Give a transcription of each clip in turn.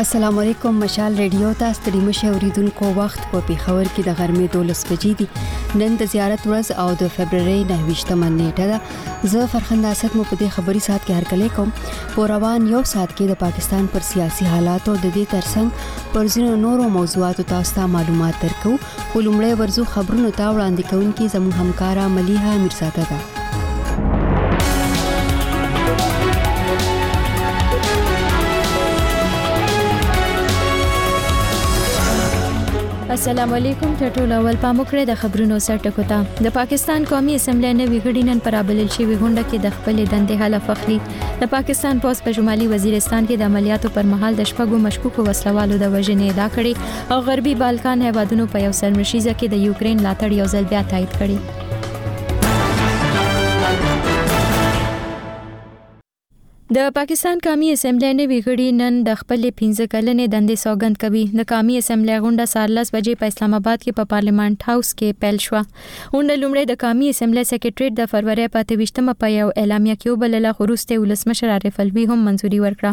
السلام علیکم مشال ریډیو ته ستړي مشه اوریدونکو وخت په پیښور کې د غرمې 12 بجې دي نن د زیارت ورځ او د فبرवरी 9مه نیټه ده زه فرخند اسد مو په دې خبري سات کې هرکلی کوم په روان یو سات کې د پاکستان پر سیاسي حالاتو د دې ترڅنګ پر ځینو نورو موضوعاتو تاسو ته معلومات درکو خو لومړی ورځو خبرونو ته وړاندې کوونکې زموږ همکاره ملیحه امیرزاده ده السلام علیکم ته ټول اول پام وکړئ د خبرونو سر ټکو ته د پاکستان قومي اسمبلی نوي غړي نن پر ابلل شوی غونډه کې د خپل دندې حلف اخلي د پاکستان پوز په شمالي وزیرستان کې د عملیاتو پر مهال د شپږو مشکوکو وسلوالو د وژنې ادا کړې او غربي بالکان هیوادونو په یو سرمشیزه کې د یوکرين لاتړ یو ځل بیا تایید کړي د پاکستان قامي اسمبلی نوي غړي نن د خپل 15 کلنې دندې سوګند کوي د قامي اسمبلی غونډه سارلس بجې په اسلام آباد کې په پارلیمنت هاوس کې پیل شوه غونډه لومړی د قامي اسمبلۍ سکرټریټ د فرورۍ په اته ویشت مه په یو اعلامیه کې وبلله خو وروسته یې ولسمشر عارف علوي هم منظوري ورکړه.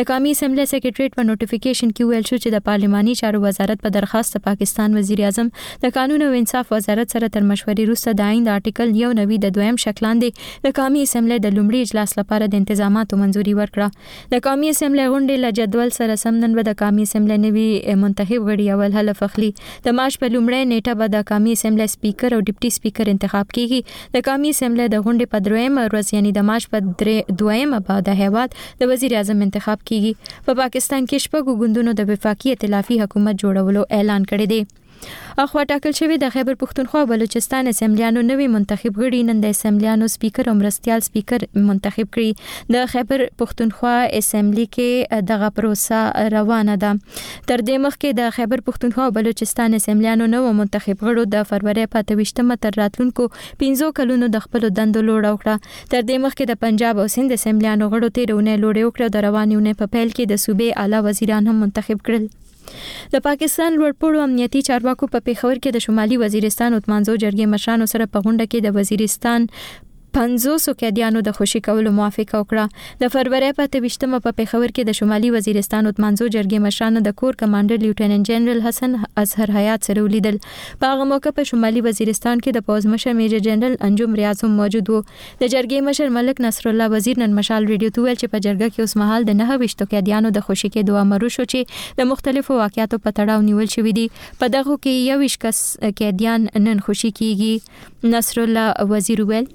د قامي اسمبلۍ سکرټریټ په نوټیفیکیشن کې وویل شو چې د پارلماني چارو وزارت په درخواست د پاکستان وزیراعظم د قانون او انصاف وزارت سره تر مشورې وروسته د آئین د آرټیکل یو نوي د دویم شق لاندې د قامي اسمبلۍ د لومړي اجلاس لپاره د انتظاماتو منظوري ورکړه د قومي اسمبلۍ غونډې له جدول سره سم نن به د قومي اسمبلۍ نوي منتخب غړي اول حلف اخلي د مارچ په لومړۍ نیټه به د قومي اسمبلۍ سپیکر او ډپټي سپیکر انتخاب کیږي د قومي اسمبلۍ د غونډې په درېیمه ورځ یعنی د مارچ په دویمه به د هیواد د وزیر اعظم انتخاب کیږي په پاکستان کې شپږو ګوندونو د وفاقي ائتلافي حکومت جوړولو اعلان کړی دی اخوا ټاکل شوې د خیبر پښتونخوا او بلوچستان اسمبلیانو نوي منتخب غړي نن د اسمبلیانو سپیکر او مرستیال سپیکر منتخب کړي د خیبر پښتونخوا اسمبلی کې دغه پروسه روانه ده تر دې مخکې د خیبر پښتونخوا او بلوچستان اسمبلیانو نو منتخب غړو د فروری په 28مه تر راتلونکو 15 کلونو د خپل دندو لوړ وکړه تر دې مخکې د پنجاب او سند اسمبلیانو غړو تیرونه لوړ وکړه د رواني ونې په پیل کې د صوبې اعلی وزیران هم منتخب کړل د پاکستان لوړپوړو امنیتي چارواکو په پیښور کې د شمالي وزیرستان اتمانزو جرګې مشرانو سره په غونډه کې د وزیرستان 50 قیدیانو د خوشي کولو موافقه وکړه د فروری په 28مه په پیښور کې د شمالي وزیرستان اتمانزو جرګې مشرانو د کور کمانډر لیوټیننټ جنرال حسن اظهر حیات سره ولیدل په هغه موقع په شمالي وزیرستان کې د پوځ مشر میجر جنرال انجم ریاض هم موجود وو د جرګې مشر ملک نصرالله وزیر نن مشال ریډیو ته ویل چې په جرګه کې اوس مهال د نهه ویشتو قیدیانو د خوشي کېدو امر وشو چې د مختلفو واقعاتو په تړاو نیول شوي دي په دغو کې یوویشت کس قیدیان نن خوشي کیږي نصرالله وزیر وویل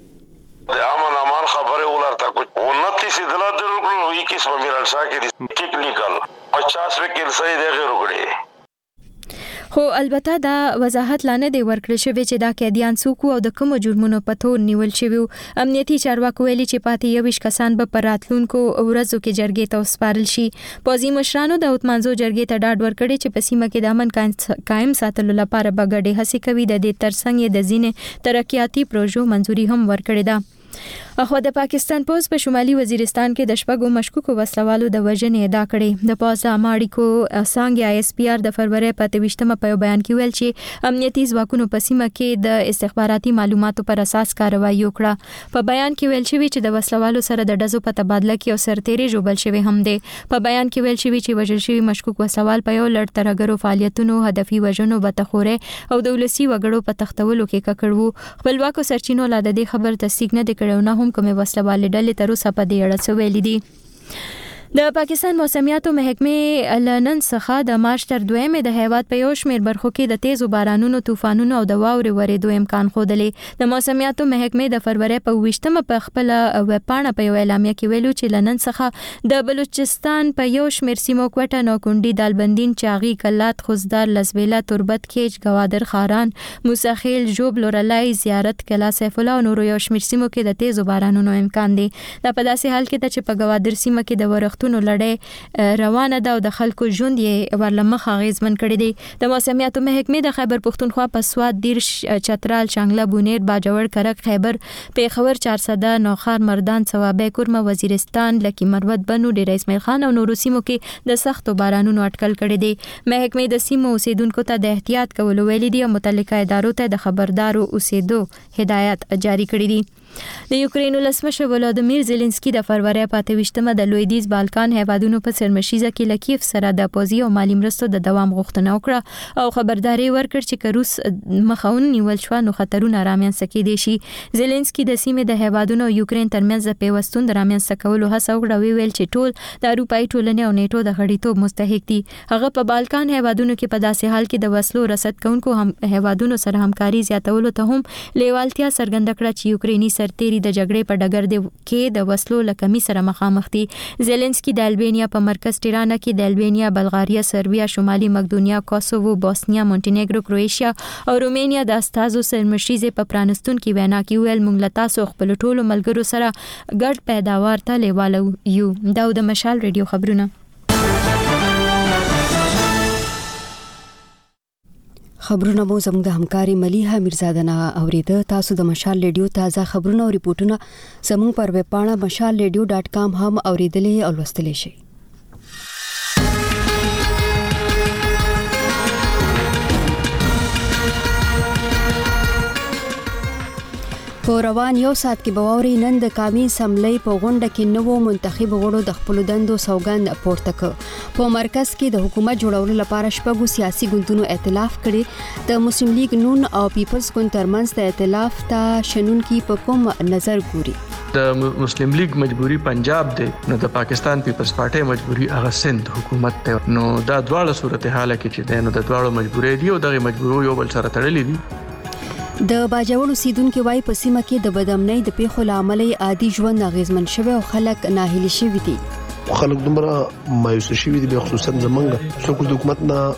د امن امان خبرې ولرته کوچ ونتی سي دلا درکړو یې کیس په میرالشاه کې دي ټیکنیکل 50 وکیل سي دغه رګړي خو البته دا وضاحت لا نه دی ورکړل شوی چې دا قیدیان څوک او د کومو جرمونو په تور نیول شوي وو امنیتي چارواکو ویلي چې پاتې یوویشت کسان به په راتلونکو ورځو کې جرګې ته وسپارل شي پوځي مشرانو د اتمانزو جرګې ته ډاډ ورکړی چې په سیمه کې د امن قایم ساتلو لپاره به ګډې هڅې کوي د دې ترڅنګ یې د ځینې ترقیاتي پروژو منځوري هم ورکړې ده اخوا د پاکستان پوځ په شمالي وزیرستان کې د شپږو مشکوکو وسلوالو د وژنې ادعا کړې د پوځ د عامه اړیکو څانګې آی اس پی آر د فروری په اتهویشتمه په یو بیان کې ویل چې امنیتي ځواکونو په سیمه کې د استخباراتي معلوماتو پر اساس کاروایی وکړه په بیان کې ویل شوی چې د وسلوالو سره د ډزو په تبادله کې او سرتیری ژوبل شوی هم دی په بیان کې ویل شوی چې وژل شوی مشکوک وسلوال په یو لړ ترهګرو فعالیتونو هدفي وژنو بتخوره او د ولسی وګړو په تختولو کې ککړ وو خپلواکو سرچینو لا د دې خبر تصدیق نه دی کړی او نه هم کومې وسله والې ډلې تر اوسه په دې اړه څه ویلي دي د پاکستان موسمیاتو محکمې له نن څخه د مارچ تر دویمې د هیواد په یو شمېر برخو کې د تیزو بارانونو طوفانونو او د واورې ورېدو امکان ښودلی د موسمیاتو محکمې د فروری په ویشتمه په خپل ویبپاڼه په یو اعلامیه کې ویلو چې له نن څخه د بلوچستان په یو شمېر سیمو کوټه نوکونډي دالبندین چاغي کلات خوزدار لزبیله تربت کیچ ګوادر خاران موسی خیل، ژوب، لورلايي، زیارت، کلا سیف الله او نورو یو شمېر سیمو کې د تېزو بارانونو امکان دی. دا په داسې حال کې ده چې په ګوادر سیمه کې د ورښتونو لړۍ روانه ده او د خلکو ژوند یې ورله مخ اغېزمن کړی دی. د موسمیاتو محکمې د خیبر پښتونخوا په سوات، دېرش، چترال، شانګله، بونېر، باجوړ، کرک، خیبر، پېښور، چارسده، نوښار، مردان، صوابۍ، کورمه، وزیرستان، لکي مروت، بنو، ډېره اسماعیل خان او نورو سیمو کې د سختو بارانونو اټکل کړی دی. محکمې د سیمو اوسیدونکو ته د احتیاط کولو ویلي دي او متعلقه ادارو ته د خبردارو اوسېدو هدایات جاری کړی دي د یوکرین ولسمشر ولادمیر زیلنسکي د فروری په 28مه د لویدیځ بالکان هیوادونو په سرمشیزه کې له کیف سره د پوځي او مالي مرستو د دوام غوښتنه وکړه او خبرداری ورکړ چې که روس مخه ونیول شوه نو خطرونه رامنځته کېدای شي زیلنسکي د سیمې د هیوادونو او یوکرین ترمنځ د پیوستون د رامنځته کولو هڅه وکړه ویل چې ټول د اروپایي ټولنې او نیټو د غړیتوب مستحق دي هغه په بالکان هیوادونو کې په داسې حال کې د وسلو رسد کوونکو هم هیوادونو سره همکاري زیاتولو ته هم لیوالتیا څرګنده کړه چې یوکریني سرتیري د جګړې په ډګر دی کې د وسلو له کمی سره مخامخ دي زیلنسکي د البانیا په مرکز ټیرانا کې د البانیا بلغاریا سربیا شمالي مقدونیا کوسوو بوسنیا مونټینیګرو کرویشیا او رومانیا د استازو سرمشریزې په پرانستون کې وینا کې ویل مونږ له تاسو خپل ټولو ملګرو سره ګډ پیداوار ته لیوالو یو دا د مشال ریډیو خبرونه خبرونه مو زموږ د همکاري مليحه میرزاده نه اوریده تاسو د مشال ریډیو تازه خبرونه او ریپورتونه زموږ پر ویب پاڼه mashalradio.com هم اوریدلې او لوستلې شئ په روان یو ساعت کې بووري نن د قامي سملې په غونډه کې نوو منتخب غړو د خپل دندو سوګند پورته ک په مرکز کې د حکومت جوړولو لپاره شپږو سیاسي ګوندونو ائتلاف کړي د مسلم لیگ نون او پیپلز ګوند ترمنځ د ائتلاف ته شنن کې په کوم نظر ګوري د مسلم لیګ مجبوری پنجاب دی نو د پاکستان پیپلز پارټي مجبوری هغه سند حکومت دی نو دا دواړه صورتحال کې چې دی نو د دواړو مجبورې دی او دغه مجبورو یو بل سره تړلې دي د باجوړ اوسیدونکو وای په سیمه کې د بدامنۍ د پیښو لامل عادي ژوند اغیزمن شوی او خلک ناهیلي شوي دي خلک دومره مایوس شوي دي خصوصا زمونږ څوک د حکومت نه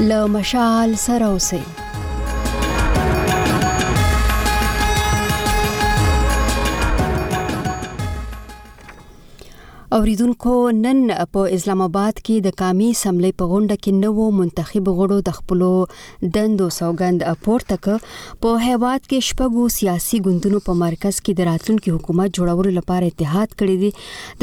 له مشال سره اوسئ اوریدونکو نن په اسلام آباد کې د قامي سملې په غونډه کې نوو منتخب غړو د خپل دندو سوګند پورته ک په هیواد کې شپږو سیاسي ګوندونو په مرکز کې د راتلونکي حکومت جوړولو لپاره اتحاد کړی دی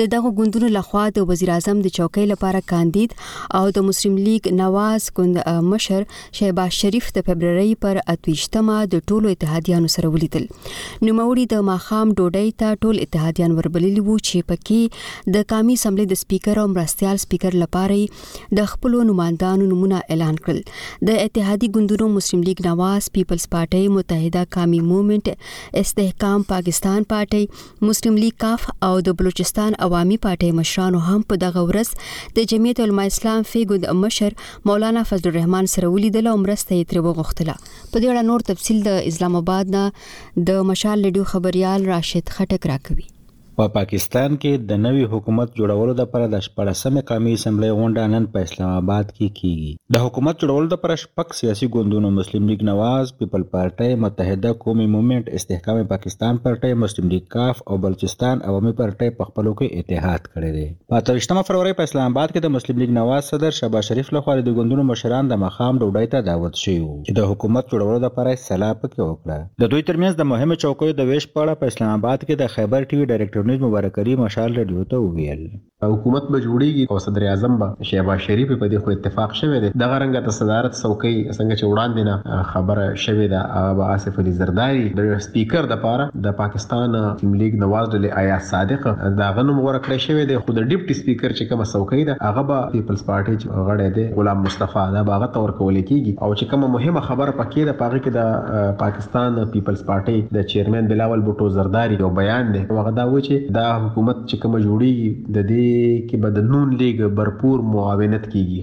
د دغو ګوندونو لخوا د وزیراعظم د چوکۍ لپاره کاندید او د مسلم لیګ نواز ګوند مشر شهباز شریف د فبرورۍ پر اتویشتمه د ټولو اتحادیانو سره ولیدل نوموړي د ماخام ډوډۍ ته ټول اتحادیان وربللی وو چې پکې د قامي اسمبلی د سپیکر او مرستیال سپیکر لپاره د خپل نوماندانو نمونه اعلان کړل د اتحادي ګوندونو مسلم لیګ نواز پیپلز پارټي متحده قامي موومنټ استحکام پاکستان پارټي مسلم لیګ کاف او د بلوچستان عوامي پارټۍ مشرانو هم په دغه ورځ د جمعیت علما اسلام فیګوند مشر مولانا فضل الرحمن سره ولیدل او مرسته یې ترې وغوښتله په دې اړه نور تفصیل د اسلام آباد نه د مشال رډیو خبريال راشد خټک راکوي په پا پاکستان کې د نوي حکومت جوړولو لپاره د 14مې قامي اسمبلۍ غونډه نن په اسلام آباد کې کیږي. د حکومت جوړولو لپاره شپږ سیاسي ګوندونو مسلم لیګ نواز، پیپل پارټۍ، متحده قومي مومنټ، استحکام پاکستان پارټۍ، مسلم لیګ کاف او بلوچستان عوامي پارټۍ په خپلو کې اتحاد کړی دی. په اته ویشت مه فرورۍ په اسلام اباد کې د مسلم لیګ نواز صدر شهباز شریف لخوا د دې ګوندونو مشران د ماښام ډوډۍ ته دعوت شوي وو چې د حکومت جوړولو لپاره یې سلا په کې وکړه. د دوی ترمنځ د مهمو چوکیو د وېش په اړه په اسلام اباد کې د خیبر ټي وي ډایرکټرنیوز مبارک علي مشال رډیو ته وویل. حکومت به جوړیږي او صدراعظم به شهباز شریف په دې خو اتفاق شوی دی، دغه رنګه د صدارت څوکۍ څنګه چې وړاندې نه خبره شوې ده هغه به آصف علي زرداري د سپیکر لپاره د پاکستان مسلم لیګ نواز ډلې ایاز صادق د هغه نوم غوره کړی شوی دی خو د ډپټي سپیکر چې کومه څوکۍ ده هغه به پیپلز پارټۍ چې غړی دی غلام مصطفی دا به هغه ته ورکول کیږي او چې کومه مهمه خبره په کې ده په هغه کې د پاکستان پیپلز پارټۍ د چیرمین بلاول بوټو زرداري یو بیان دی او هغه دا وایي چې دا حکومت چې کومه جوړیږي د دې کې به د نون لیګ برپور معاونت کیږي.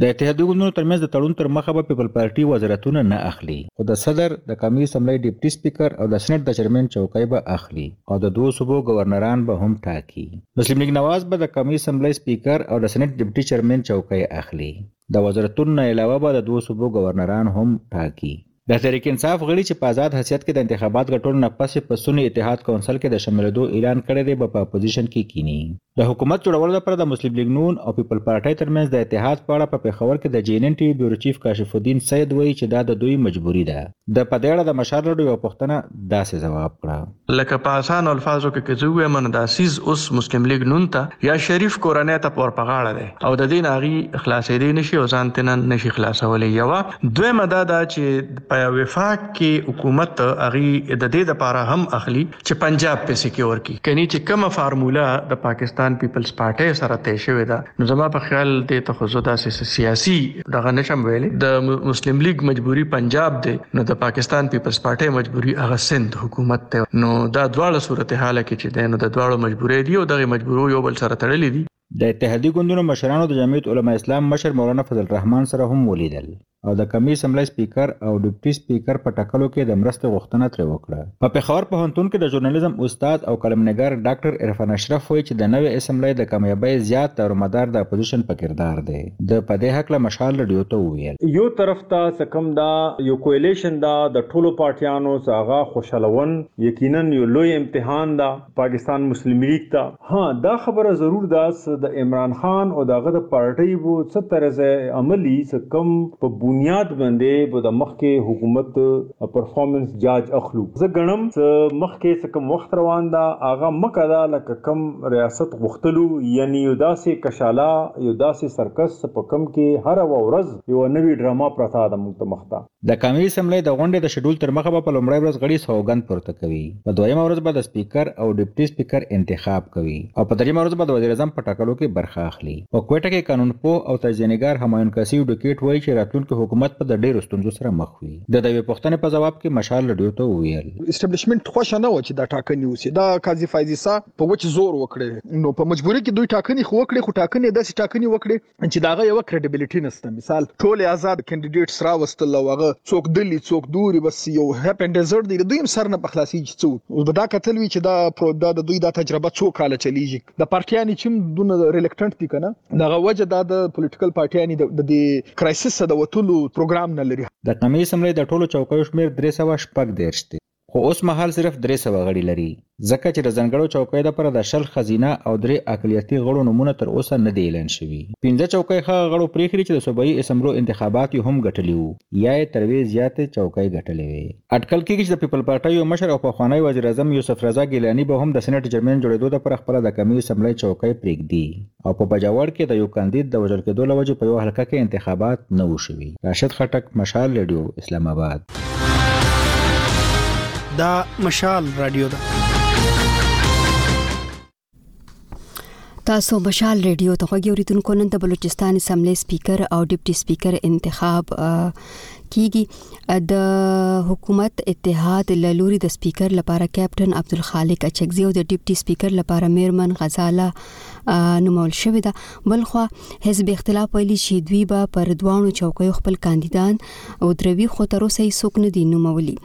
د اتحادي ګوندونو ترمنځ د تړون تر مخه به پیپل پارټي وزارتونه نه اخلي، خو د صدر، د قومي اسمبلۍ ډپټي سپیکر او د سنیټ د چیرمین چوکۍ به اخلي او د دوو صوبو ګورنران به هم ټاکي. مسلم لیګ نواز به د قومي اسمبلۍ سپیکر او د سنیټ ډپټي چیرمین چوکۍ اخلي، د وزارتونو نه علاوه به د دوو صوبو ګورنران هم ټاکي. د تحریک انصاف غړي چې په ازاد حثیت کې د انتخابات ګټلو نه پس په سني اتحاد کونسل کې د شاملېدو اعلان کړی دی به په اپوزیشن کې کیني. د حکومت جوړولو لپاره د مسلم لیګ نون او پیپل پارټۍ ترمنځ د اتحاد په اړه په پېښور کې د جي این این ټي وي بیورو چیف کاشف الدین سید وایي چې دا د دوی مجبوري ده. ده په دې اړه د مشال رډو یوه پوښتنه داسې ځواب کړه. لکه په اسانو الفاظو کې که زه ووایم نو دا څیز اوس مسلم لیګ نون ته یا شریف کورنۍ ته پور په غاړه دی او د دې نه هغوی خلاصېدی نه شي او ځان ترې نه نه شي خلاصولی یوه دویمه دا ده چې په وفاق کې حکومت هغوی د دې دپاره هم اخلي چې پنجاب پې سیکیور کړي کني چې کومه فارموله د پاکستان پیپلز پارټۍ سره طی شوې ده نو زما په خیال دې ته خو زه داسې څه سیاسي دغه نشم ویلې د مسلم لیګ مجبوری پنجاب دی نو د پاکستان پیپلز پارټي مجبوری هغه سند حکومت دی نو دا دواړه صورتحال کې چې دی نو د دواړو مجبورې دی او دغه مجبورو یو بل سره تړلې دي د اتحادي ګوندونو مشرانو د جمعیت علما اسلام مشر مولانا فضل الرحمن سره هم ولیدل او د قومي اسمبلۍ سپیکر او ډپټي سپیکر په ټاکلو کې د مرستې غوښتنه ترې وکړه. په پېښور پوهنتون کې د ژورنالیزم استاد او قلم نګار ډاکټر عرفان اشرف وایي چې د نوې اسمبلۍ د کامیابۍ زیات دارومدار د اپوزیشن په کردار دی. ده په دې هکله مشال رډیو ته وویل. یو طرف ته څه کم دا یو کوئلیشن ده د ټولو پارټیانو څه هغه خوشحالون یقیناً یو لوی امتحان ده. پاکستان مسلم لیګ ته. ها دا خبره ضرور ده څه د عمران خان او د هغه د پارټۍ بو څه طرز عملی څه کم په بنیاد بندې بو د مخکې حکومت پرفارمنس جاج اخلو زه ګڼم څه مخکې څه کم وخت روان ده هغه مکه ده لکه کم ریاست غوښتلو یعنی یو داسې کشاله یو داسې سرکس څه په کم کې هره وه ورځ یوه نوی ډرامه پرته ده مونږ ته مخته د قامي اسمبلۍ د غونډې د شډول تر مخه به په لومړۍ ورځ غړي سوګند پورته کوي، په دویمه ورځ به د سپیکر او ډپټي سپیکر انتخاب کوي او په دریمه ورځ به د وزیراعظم په ټاکلو کې برخه اخلي. په کویټه کې قانون پوه او تجزیه نګار همایون کسیو ډکیټ وایي چې راتلونکی حکومت به د ډیرو ستونزو سره مخ وي. ده د یوې پوښتنې په ځواب کې مشال رډیو ته وویل. اسټبلشمنټ خوښه نه وه چې دا ټاکنې وشي، دا قاضي فایزیسا په وچ زور وکړې، نو په مجبوري کې دوی ټاکنې خو وکړې، خو ټاکنې داسې ټاکنې وکړې چې داغه یو کریډیبیلیټی نشته مثال ټول آزاد کینډیډیټس راوستل او هغه څوک دلی څوک دوري بس یو هپ اند ډیزرټ دی دوی سر نه پخلاصي چې څوک اوس به دا کتل وی چې دا پرو دا د دوی دا تجربه څو کال چلیږي د پارټیانی چیم دونه ریلیکټنټ دي کنه دغه وجه دا د پولیټیکل پارټیانی د دې کرایسس د وتلو پروګرام نه لري د کمیس عملی د ټولو چوکیو شمیر 314 دی خو اوس مهال صرف درې سوه غړي لري، ځکه چې د ځانګړو چوکیو لپاره د شل ښځینه او درې اقلیتي غړو نومونه تر اوسه نه دي اعلان شوي. پنځه چوکۍ هغه غړو پرېښي چې د صوبايي اسمبلو انتخابات یې هم ګټلي وو یا یې تر وې زیاتې چوکۍ ګټلې وې. اټکل کېږي چې د پیپل پارټۍ یو مشر او پخوانی وزیراعظم یوسف رضا ګیلاني به هم د سېنېټ جرمن جوړېدو لپاره خپله د قومي اسمبلۍ چوکۍ پرېږدي. او په باجوړ کې د يو کانديد د وژل کېدو له وجې په يوه حلقه کې انتخابات نه وو شوي. راشد خټک، مشال رېډيو، اسلام اباد. دا مشال رادیو ده. تاسو مشال ریډیو ته غوږی اوریدونکو نن د بلوچستان اسمبلی سپیکر او ډیپټي سپیکر انتخاب کیږي د حکومت اتحاد لوري د سپیکر لپاره کیپټن عبدالخالق اچکزي او د ډیپټي سپیکر لپاره میرمن غزاله نومول شوې ده بلخوا حزب اختلاف ویلي چې دوی به پر دوانو چوکیو خپل کاندیدان او دروي خو تر اوسه یې څوک نه دي نومولي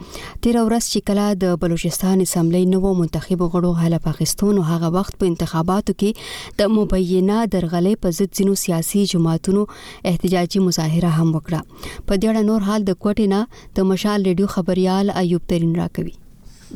تیر ورځ چې کله د بلوچستان اسمبلی نو منتخب غړو حل پاکستان او هغه وخت په انتخاباتو کې د مبینه درغلې په ضد ځینو سیاسي جماعتونو احتجاجي مظاهره هم وکړه په دې اړه نور حال د کوټې نه د مشال ریډیو خبريال ایوب ترين راکوي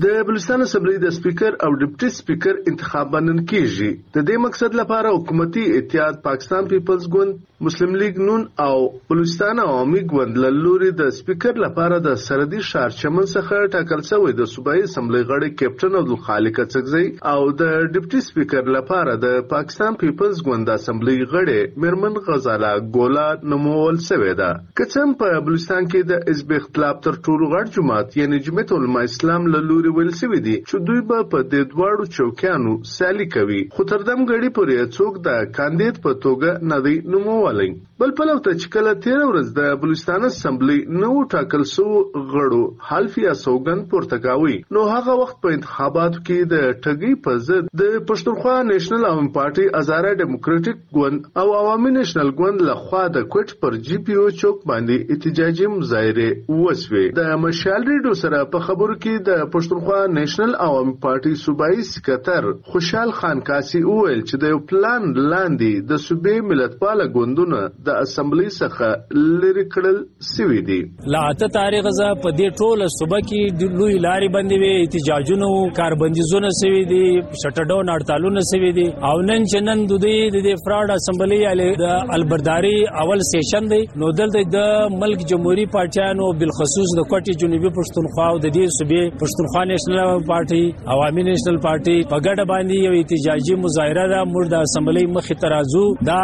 د بلوچستان اسمبلۍ د سپیکر او ډپټي سپیکر انتخاب به نن کیږي. د دې مقصد لپاره حکومتي اتحاد پاکستان پیپلز ګوند، مسلم لیګ نون او بلوچستان عوامي ګوند له لوري د سپیکر لپاره د سرحدي ښار چمن څخه ټاکل شوی د صوبايي اسمبلۍ غړی کیپټن عبدالخالق اڅکزی او د ډپټي سپیکر لپاره د پاکستان پیپلز ګوند د اسمبلۍ غړې میرمن غزاله ګوله نومول شوې ده. که څه هم په بلوچستان کې د حزب اختلاف تر ټولو غټ جماعت یعنې جمعیت علماء اسلام له لورې ویل شوي دي چې دوی به په دې دواړو چوکیانو سیالي کوي خو تر دم ګړي پورې یې څوک د کاندید په توګه نه دی نومولی. بل پلو ته چې کله تېره ورځ د بلوچستان اسمبلۍ نوو ټاکل شوو غړو حلف یا سوګند پورته کاوه نو هغه وخت په انتخاباتو کې د ټګۍ په ضد د پښتونخوا نیشنل عوامي پارټۍ هزاره ډیموکرټیک ګوند او عوامي نېشنل ګوند له خوا د کوټ پر جي پي او چوک باندې احتجاجي مظاهرې وسوې. د مشال رېډو سره په خبرو کې د پښتونخوا نېشنل عوامي پارټۍ صوبايي سکتر خوشال خان کاسي وويل چې د يو پلان لاندې د صوبې ملتپاله ګوندونه د اسمبلۍ څخه لرې کړل سوي دي لا اته تاریخ زه په دې ټوله صوبه کې د لوی لارې بندې وي احتجاجونه او کاربندیزونه سوي دي شټر ډاون هړتالونه سوي دي او نن چې نن د دې د افراد اسمبلی علي د البرداري اول سیشن دی نو دلته د ملک جمهوریت پارټیانو بل خصوص د کوټي جنوبي پښتونخوا او د دې صوبې پښتونخوا نېشنل پارټي عوامي نېشنل پارټي په ګډه باندې یو احتجاجي مظاهره ده موږ د اسمبلی مخې ته راځو دا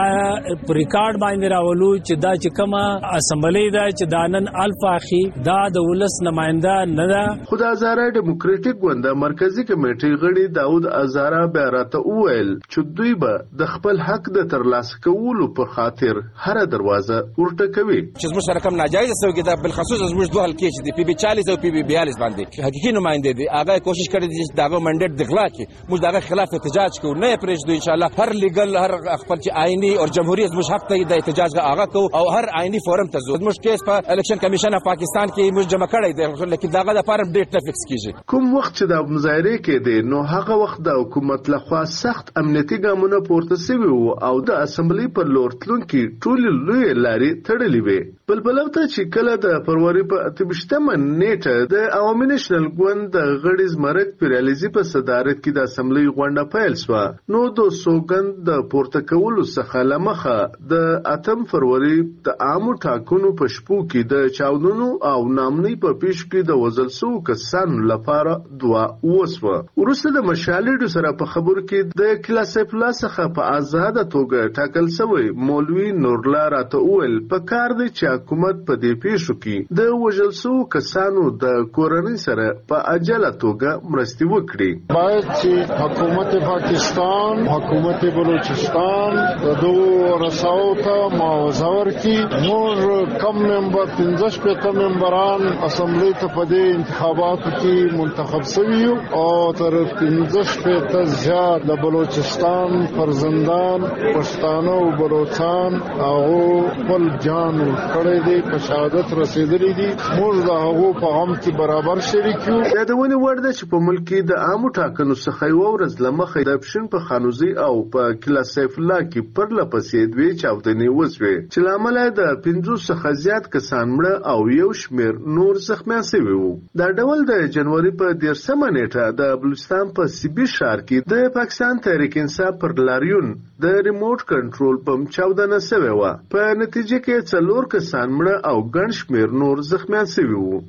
په ریکارډ باندې راولو چې دا چې کومه اسمبلی ده چې دا نن الفاخي دا د ولس نماینده نه ده خو د هزاره ډیموکراټیک ګوند د مرکزي کمیټې غړي داود هزاره بیا راته وویل چې دوی به د خپل حق د ترلاسه کولو په خاطر هره دروازه ورټکوي. چې زموږ سره کوم ناجایزه سوګي ده بالخصوص زموږ دوه حلقې چې دي پی بي 40 او پی بي 42 باندې چې حقيقي نماینده دي هغه کوشش کړی دي چې داغه منډیټ دغلا کړي موږ داغه خلاف احتجاج کوو نه پرېږدو ان شاء الله هر لیګل هر خپل چې آئینی او جمهوریت زموږ حق ته د احتجاج هغه کوو او هر آئینی فورم ته ځو زموږ کیس په الیکشن کمیشن اف پاکستان کې موږ جمع کړی دی لکه داغه د فارم ډیټ نه فکس کیږي کوم وخت چې د مظاهره کې دی نو هغه وخت د حکومت لخوا سخت امنیتي ګامونه پورته شوي وو او د اسمبلۍ پر لور تلونکي ټولې لویې لارې تړلې وې. بل پلو ته چې کله د فروري په اته ویشت مه نېټه د عوامي نېشنل ګوند د غړي زمرک پیریالیزي په صدارت کې د اسمبلۍ غونډه پیل شوه نو د سوګند د پورته کولو څخه له مخه د اتم فروري د عامو ټاکنو په شپو کې د چاودنو او ناامنۍ په پیښو کې د وژل شوو کسانو لپاره دعا وشوه. وروسته د مشالډو سره په خبرو کې د قلعه سیف الله څخه په ازاده توګه ټاکل شوی مولوي نورالله راته وویل، په کار دی چې حکومت په دې پیښو کې د وژل شوو کسانو د کورنۍ سره په عاجله توګه مرستې وکړي. باید چې حکومت پاکستان حکومت بلوچستان د دوو رساو ته معاوضه ورکړي نور کم ممبر پنځه شپېته ممبران اسمبلۍ ته په دې انتخاباتو کې منتخب شوي یو او تر پنځه شپېته زیات د بلوچستان فرزندان پښتانه او بلوچان هغه خپل جان کړی دی په شهادت رسیدلی دی موږ د هغه په غم کې برابر شریک یو یادونه وړ ده چې په ملک کې د عامو ټاکنو څخه یو ورځ لمخه د پښین په خانوزی او په کلا سیف الله کې پرله پسې دوې چاودنې وسوې چې لامل د 50 څخه زیات کسان مړه او یو شمیر نور زخمیان شوي وو دا ډول د جنوري په 13 نیټه د بلوچستان په سیبی ښار کې د پاکستان تحریک انصاف پر لاریون د ریموټ کنټرول پمپ چاودنه سوې وه، په نتیجه کې څلور کسان مړه او ګڼ شمېر نور زخمیان سوي وو.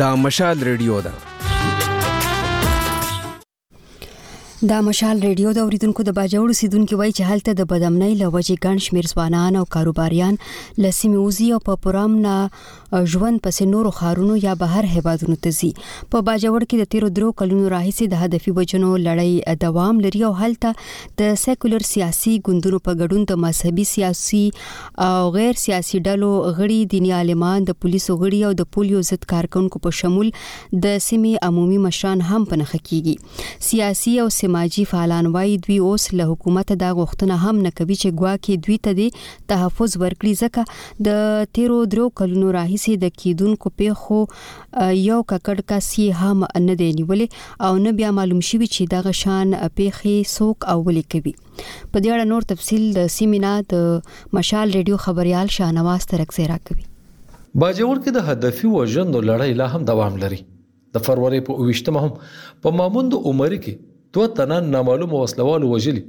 دا مشال ریډیو ده. دا مشال ریډیو د اوریدونکو د باجوړ اوسیدونکو وایي چې هلته د بدامنۍ له وجې ګڼ شمېر ځوانان او کاروباریان له سیمې وځي او په پرامن او ژوند پسې نورو ښارونو یا بهر هیوادونو ته ځي په باجوړ کې د تیرو درو کلونو راهیسې د هدفي وجنو لړۍ دوام لري او هلته د سیکولر سیاسي ګوندونو په ګډون د مذهبي سیاسي او غیر سیاسي ډلو غړي دیني عالمان د پولیسو غړي او د پولیو ضد کارکونکو په شمول د سیمې عمومي مشران هم په نخښه کیږي سیاسي او سماجي فعالان وایي دوی اوس له حکومت دا غوښتنه هم نه کوي چې ګواکې دوی ته د تحفظ ورکړي ځکه د تیرو درو کلونو راهیسې د کیدونکو پیښو یو ککړ کس یې هم نه دی نیولې او نه بیا معلوم شوی چې دغه شان پیښې څوک او ولې کوي په دې اړه نور تفصيل د سیمینا د مشال ریډیو خبريال شاهنواز ترکزی راکوي باجوړ کې د هدفي وژنو لړۍ لا هم دوام لري د فرورۍ په اوویشتمه هم په ماموند عمري کې دوه تنه نامعلومو وسلوالو وژلي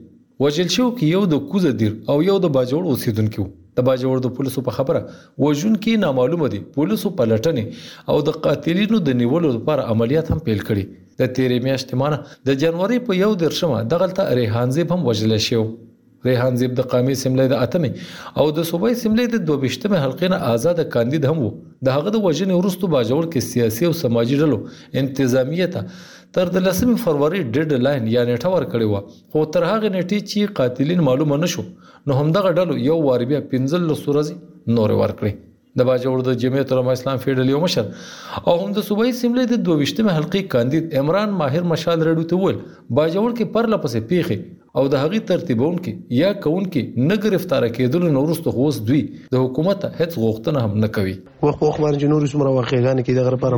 وژل شوو کې یو د کوزه دیر او یو د باجوړ اوسېدونکي وو د باجوړ د پولیسو په خبره وژونکي نامعلومه دي پولیسو پلټنې او د قاتلینو د نیولو لپاره عملیات هم پیل کړي د تیرې میاشتې مانه د جنوري په یو درشمه دغلته ریحان زیب هم وژل شو ریحان زیب د قامي سملې د اتمې او د صوبایي سملې د دوبشتمې حلقې نه آزاد کاندید هم وو د هغه د وژنې وروسته باجوړ کې سیاسي او سماجي ډلو انتظامیه ته تر د لسمې فروری ډیډ لاین یا نیټه ورکړې وه خو تر هغې نیټې چې قاتلین معلومه نشو نو همدغه ډلو یو وار بیا 15 ورځې نورې ورکړې د باجوړ د جمعیت علماء اسلام فیډل یو مشر او هم د صوبایي سیملې د 22مې حلقې کاندید عمران ماهر مشال رډو ته وویل باجوړ کې پرله پسې پیښې او د هغې ترتیبونکي یا کوونکي نه گرفتار کېدلو نه وروسته خو اوس دوی د حکومت هیڅ غوښتنه هم نه کوي وخت وخت باندې چې نور څومره واقعګانې کې دغه لپاره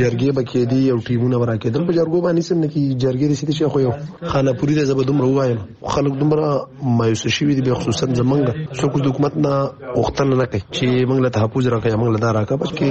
جرګې به کېدي او ټیمونه به راکېدل په جرګو باندې سم نه کې جرګې د سیتي شي خو یو خانه پوری د زبدوم روایم خلک دومره مایوس شوي دي به خصوصا زمونږ څوک د حکومت نه وختل نه کوي چې موږ له تحفظ راکې موږ له دا راکې بس کې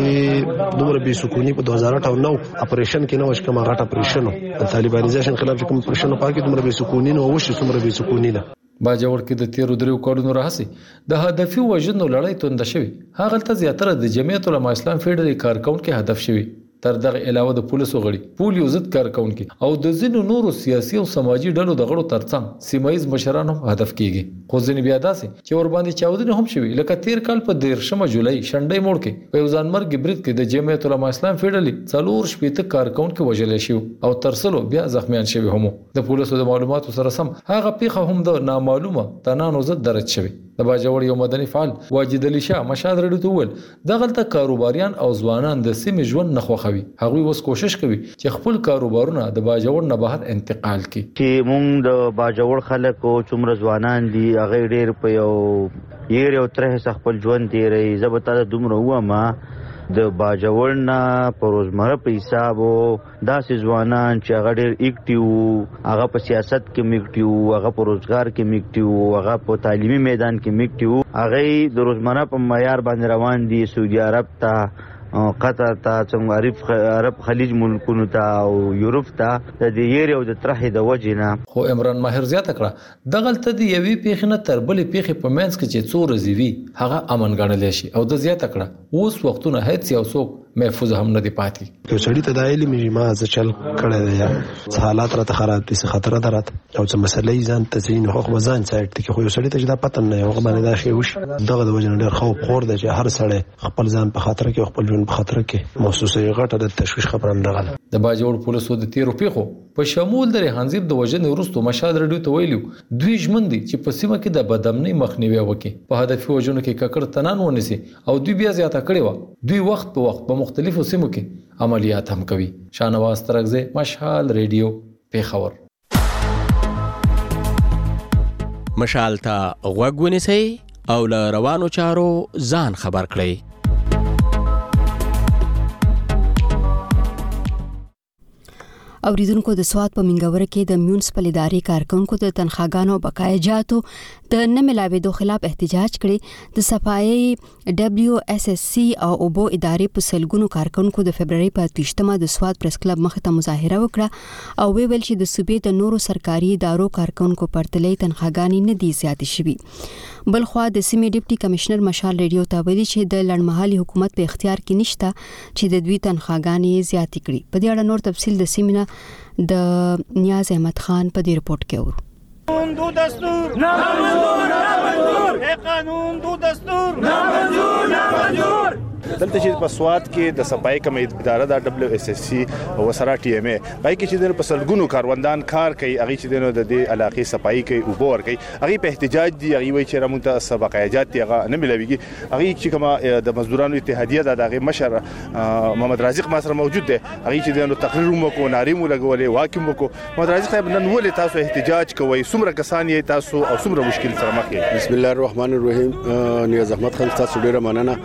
دومره بې سکونی په 2008 اپریشن کې نه وش کوم غټ اپریشن د طالبانیزیشن خلاف کوم اپریشن پاکي دومره بې سکونی نه وشي دومره بې سکونی نه باجوړ کې د تیرو دریو کلونو راهسي د هدفي وژنو لړۍ توند شوې هغه ته زیاتره د جمعیت العلماء اسلام فیډري کارکونکو هدف شوي تر دغه علاوه د پولسو غړي، پولیو ضد کارکوونکي او د ځینو نورو سیاسي او سماجي ډلو د غړو تر څنګ سیمه ییز مشران هم هدف کېږي، خو ځینې بیا داسې چې ورباندې چاودنې هم شوي، لکه تېر کال په دېرشمه جولای، شنډۍ موړ، کې په یو ځانمرګي برید کې د جمعیت علما اسلام فېډرلي څلور شپېته کارکوونکي وژل شوي او تر سلو بیا زخمیان شوي هم وو. د پولسو د معلوماتو سره سم هغه پېښه هم د نامعلومه تنانو ضد درج شوې. د باجوړ یو مدني فعال واجد علي شاه مشال رېډیو ته وویل، دغلته کاروباریان او ځوانان د سیمې ژوند نه خوښوي، هغوی اوس کوشش کوي چې خپل کاروبارونه د باجوړ نه بهر انتقال کړي. چې موږ د باجوړ خلک او څومره ځوانان دي، هغوی ډېر په یو یېرې او ترهې سره خپل ژوند تېروي. زه به تاته دومره ووایم، د باجوړ نه په روزمره په حساب او. داسې ځوانان چې هغه ډېر اکټیو وو، هغه په سیاست کې هم اکټیو وو، هغه په روزګار کې هم اکټیو وو، هغه په تعلیمي میدان کې هم اکټیو وو، هغه یې د روزمره په معیار باندې روان دي، سعودي عرب ته، قطر ته، څنګه عرب خلیج ملکونو ته او یورپ ته د دې یېرې او د ترهې د وجې نه. خو عمران ماهر زیاته کړه، دغلته د یوې پېښې نه تر بلې پېښې په منځ کې چې څو ورځې وي، هغه امن ګڼلی شي او ده زیاته کړه، اوس وختونه هېڅ یو څوک، محفوظ هم نه دی پاتې یو سړی ته دا علم یې ما ز چل کړی دی یا حالات راته خراب دي څه خطر ده راته او څه مسلې ځان ته ځین خو خو ځان سایت ته خو یو سړی ته دا پته نه یو باندې دا شی وش دغه د وجه ډیر خو خور دی چې هر سړی خپل ځان په خطر کې خپل ژوند په خطر کې محسوسه غټه د تشویش خبره نه غل د باجوړ پولیسو د تیرو پیخو په شمول د ریحانزیب د وژنې وروسته مشاد رډیو ته ویلو دوی ژمن دي چې په سیمه کې د بدامنۍ مخنیوي وکړي په هدفي وژنو کې ککړ تنان ونیسي او دوی بیا زیاته کړې وه، دوی وخت په وخت په مختلفو سیمو کې عملیات هم کوي. شاهنواز ترکزی، مشال ریډیو، پېښور. مشال ته غوږ ونیسئ او له روانو چارو ځان خبر کړئ. اوریدونکو د سواد په منګوره کې د میونسپل ادارې کارکونکو د تنخواګانو او بقایه جاتو د نه ملاوېدو خلاف احتجاج کړي د صفایي دبليو اس اس سي او اوبو ادارې په سلګونو کارکونکو د فبرवरी په 28مه د سواد پریس کلب مخ ته مظاهره وکړه او وی ویل چې د صوبې د نورو سرکاري ادارو کارکونکو پرتلې تنخواګانې نه دي زیاتې شوي بلخوا د سیمې ډیپټي کمشنر مشال ریډیو ته ویلي چې د لړمحالي حکومت په اختیار کې نشته چې د دوی تنخواګانې یې زیاتې کړي په دې اړه نور تفصیل د سیمینه د نیاز احمد خان په دې رپورت کې اورو قانون دو دستور نه منظور نه منظور قانون دو دستور نه منظور نه منظور دلته چې په سواد کې د صفای کم اداره د دبليو اس اس سي او سره ټي ایم ای پای کې چې د پسلګونو کاروندان کار کوي هغه چې د دې علاقې صفای کوي او بور کوي هغه په احتجاج دی هغه وی چې رموته سبق ایجاد دی هغه نه ملويږي هغه چې کومه د مزدورانو اتحادیه ده د هغه مشر محمد رازق ما سره موجود دی هغه چې د تقریر مو کو ناری مو لګولې واکې مو کو محمد رازق صاحب نن ولې تاسو احتجاج کوئ څومره کسان یې تاسو او څومره مشکل سره مخ یې بسم الله الرحمن الرحیم نیاز احمد خان تاسو ډیره مننه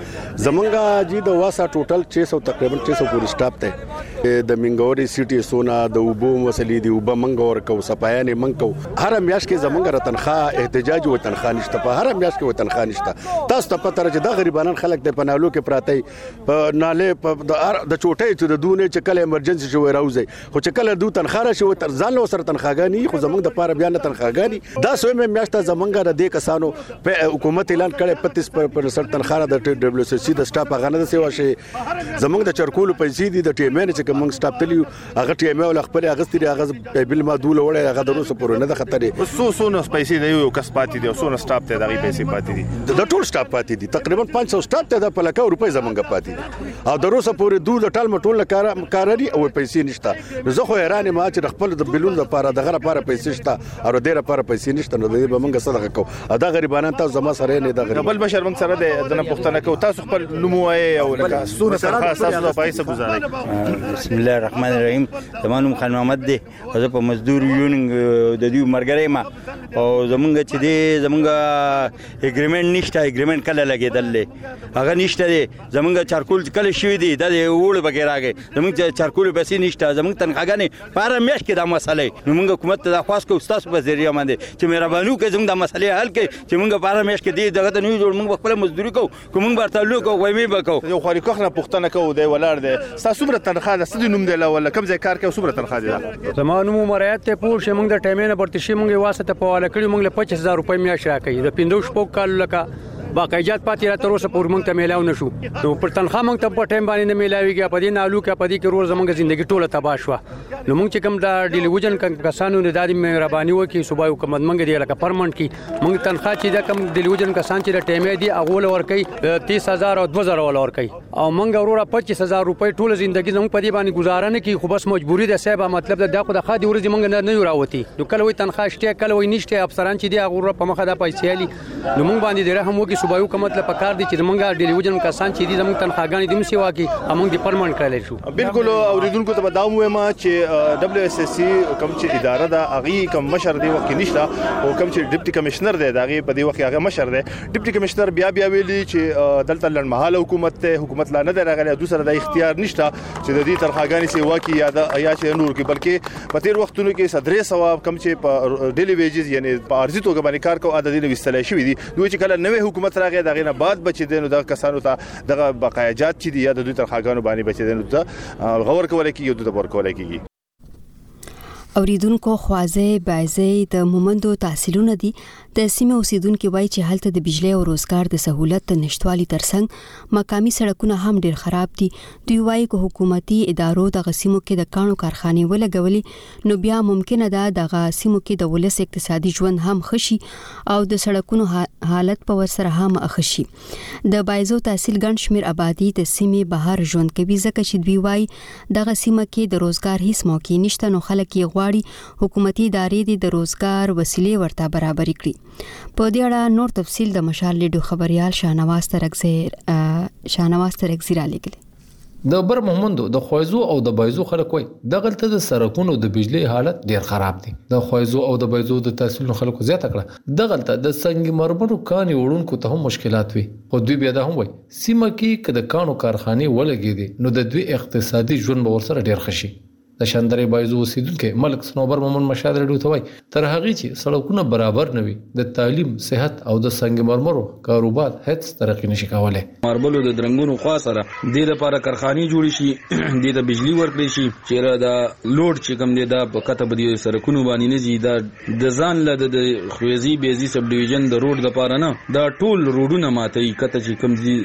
زمونږه جی د واسه ټوټل 600 تقریبا 600 پورې سټاپ ته د منګوري سيټي سونا د وبو مسلې دی وب منګور کو سپایان منکو هر میاش کې زمونږ را تنخواه احتجاج و تنخواه نشته په هر میاش کې و تنخواه نشته تاسو ته پته راځي د غریبانو خلک د پنالو کې پراته په ناله په د چوټې چې د دونه چې کله ایمرجنسي شوی راوځي خو چې کله دوه تنخواه شي تر ځان له سره تنخواګانی خو زمونږ د پاره بیا نه تنخواګانی دا سوې مې میاشت زمونږ را دې کسانو په حکومت اعلان کړي 35% تنخواه د ډبلیو سي سي د سټاف غنه د سیوا شي زمونږ د چرکولو پیسې دي د ټیمه نه چې موږ سټاپ تلیو هغه ټیمه ول خپل اغستې دي هغه بل ما دول وړي هغه دروسه پورې نه د خطرې سو سو نو پیسې دی یو کس پاتې دي سو نو سټاپ ته دغه پیسې پاتې دي د ټول سټاپ پاتې دي تقریبا 500 سټاپ ته د پلکه روپۍ زمونږ پاتې دي او دروسه پورې دول ټال مټول کار کارري او پیسې نشته زه خو حیران ما چې خپل د بلون لپاره دغه لپاره پیسې شته او د دې لپاره پیسې نشته نو د دې به موږ څه دغه کو دا غریبانان تاسو زما سره نه دا غریب بل بشر موږ سره د دنه پښتنه کو تاسو خپل نوم وایي او لکه سونه سره تاسو د پیسې گزاري بسم الله الرحمن الرحیم زمونږ خان محمد دی زه په مزدور یونین د دې مرګره ما او زمونږ چې دی زمونږ اګریمنت نشته اګریمنت کله لګیدل هغه نشته دی زمونږ چارکول کله شوی دی د وړ بغیر راغی زمونږ چارکول پیسې نشته زمونږ تنخواګانې په هره میاشت کې دا مسله وي نو موږ حکومت ته دا خواست کوو ستاسو په ذریعه باندې چې مهرباني وکړئ زموږ دا مسلې حل کړئ چې موږ په هره میاشت کې دې دغه ته نه یو جوړ موږ به خپله مزدوري کوو که موږ به ورته لو کوو غویمې به کوو یو خواري کښ نه پوښتنه کوو دی ولاړ دی ستا څومره تنخواه ده څه دې نوم دی له ولا کوم ځای کار کوي څومره تنخواه دې ده زما نوم عمر حیات دی پوه شې موږ د ټیمې نه برتشي موږ یې واسطه په واله کړي موږ له پچیس هزار روپۍ میاشت راکوي د پنځو شپږ کالو لکه باقیجات پاتې را تر اوسه پور مونږ ته میلاو نشو نو پر تنخوا مونږ ته په ټیم باندې نه میلاویږي په دې نالو کې په دې کې روز زمونږ ژوندۍ ټوله تباہ شو نو مونږ چې کوم دا ډیلیوژن کسانو نه دادی مهرباني وکي صوبای حکومت مونږ دی لکه پرمنټ کی مونږ تنخوا چې دا کوم ډیلیوژن کسان چې د ټیمې دی اغول ور کوي 30000 او 2000 ول ور کوي او مونږ وروره 25000 روپۍ ټوله ژوندۍ زمونږ په دې باندې گزاره نه کی خو بس مجبوری ده صاحب مطلب دا خو د خادي ورځ مونږ نه نه راوتی نو کله وي تنخوا شته کله وي نشته افسران چې دی اغور په مخه دا پیسې نو موږ باندې د رحم وکړي صوبایي حکومت له پکار دي چې زمونږ ډیلی وجن کسان چې دي زمونږ تنخواګانې دیم سیوا کی موږ دې پرمنټ کړل شو بالکل اوریدونکو ته دا وایم چې دبليو اس اس سي کوم چې اداره دا اغي کوم مشر دی وخت نشته او کوم چې ډیپټي کمشنر دی دا غي په دې وخت هغه مشر دی ډیپټي کمشنر بیا بیا ویلي چې دلته لړمحاله حکومت ته حکومت لا نه درغلی دوسر د اختیار نشته چې د دې تنخواګانې سیوا کی یا د یا چې نور کی بلکې په تیر وختونو کې صدرې ثواب کم چې په ډیلی ویجز یعنی په ارزي توګه باندې کار کوي عدد نه وستلای شوی دي دوی چې کله نوې حکومت راغی دغه نه بعد بچی دي نو دغه کسانو ته دغه بقایا جات چې دي یا د دوی ترخاګانو باندې بچی دي نو ته غور کول کیږي دوی ته ور کول کیږي اوریدونکو خوازه بایزه د مومندو تحصیلونه دي د سیمې اوسیدونکي وایي چې هلته د بجلی او روزګار د سهولت د نشټوالي ترڅنګ مقامي سړکونه هم ډیر خراب دي دوی وایي که حکومتي ادارو دغه سیمو کې د کانو کارخانه ولګولې نو بیا ممکنه ده دغه سیمو کې د ولس اقتصادي ژوند هم خشي او د سړکونو حالت په ورسره هم اخشي د بایزو تحصیل ګڼ شمیر آبادی د سیمې بهر ژوند کوي ځکه چې دوی وایي دغه سیمه کې د روزګار هیڅ موقع نشته نو خلک یې غواړي حکومتي ادارې دې د روزګار وسیلې ورته برابرې کړي په دې اړه نور تفصیل د مشال لیډو خبريال شاهنواز ترکزی شاهنواز ترکزی را لګلی د بر محمدو د خویزو او د بایزو خلک وای دغلته د سرکونو د بجلی حالت ډیر خراب دی د خویزو او د بایزو د تحصیلونو خلکو زیاته کړه دغلته د سنگ مرمرو کانی وړونکو ته هم مشکلات وي خو دوی بیا دا هم وای سیمه کې که د کانو کارخانه ولګې دي نو د دوی اقتصادي ژوند به ورسره ډیر خشي د شندرې بایزو اوسیدونکی ملک سنوبر مومن مشاد رډیو ته وایي تر هغه چې سړکونه برابر نه وي د تعلیم، صحت او د سنگ مرمرو کاروبار هیڅ ترقي نشي کولی. ماربلو د درنګونو خوا سره دې لپاره کرخانې جوړې شي دې ته بجلي ورکړې شي چیرې دا لوډ چې کوم دی دا په قطه په دې سرکونو باندې نه ځي دا د ځان له د خویزي بیزي سب ډیویژن د روډ لپاره نه دا ټول روډونه ماتوي قطه چې کوم ځي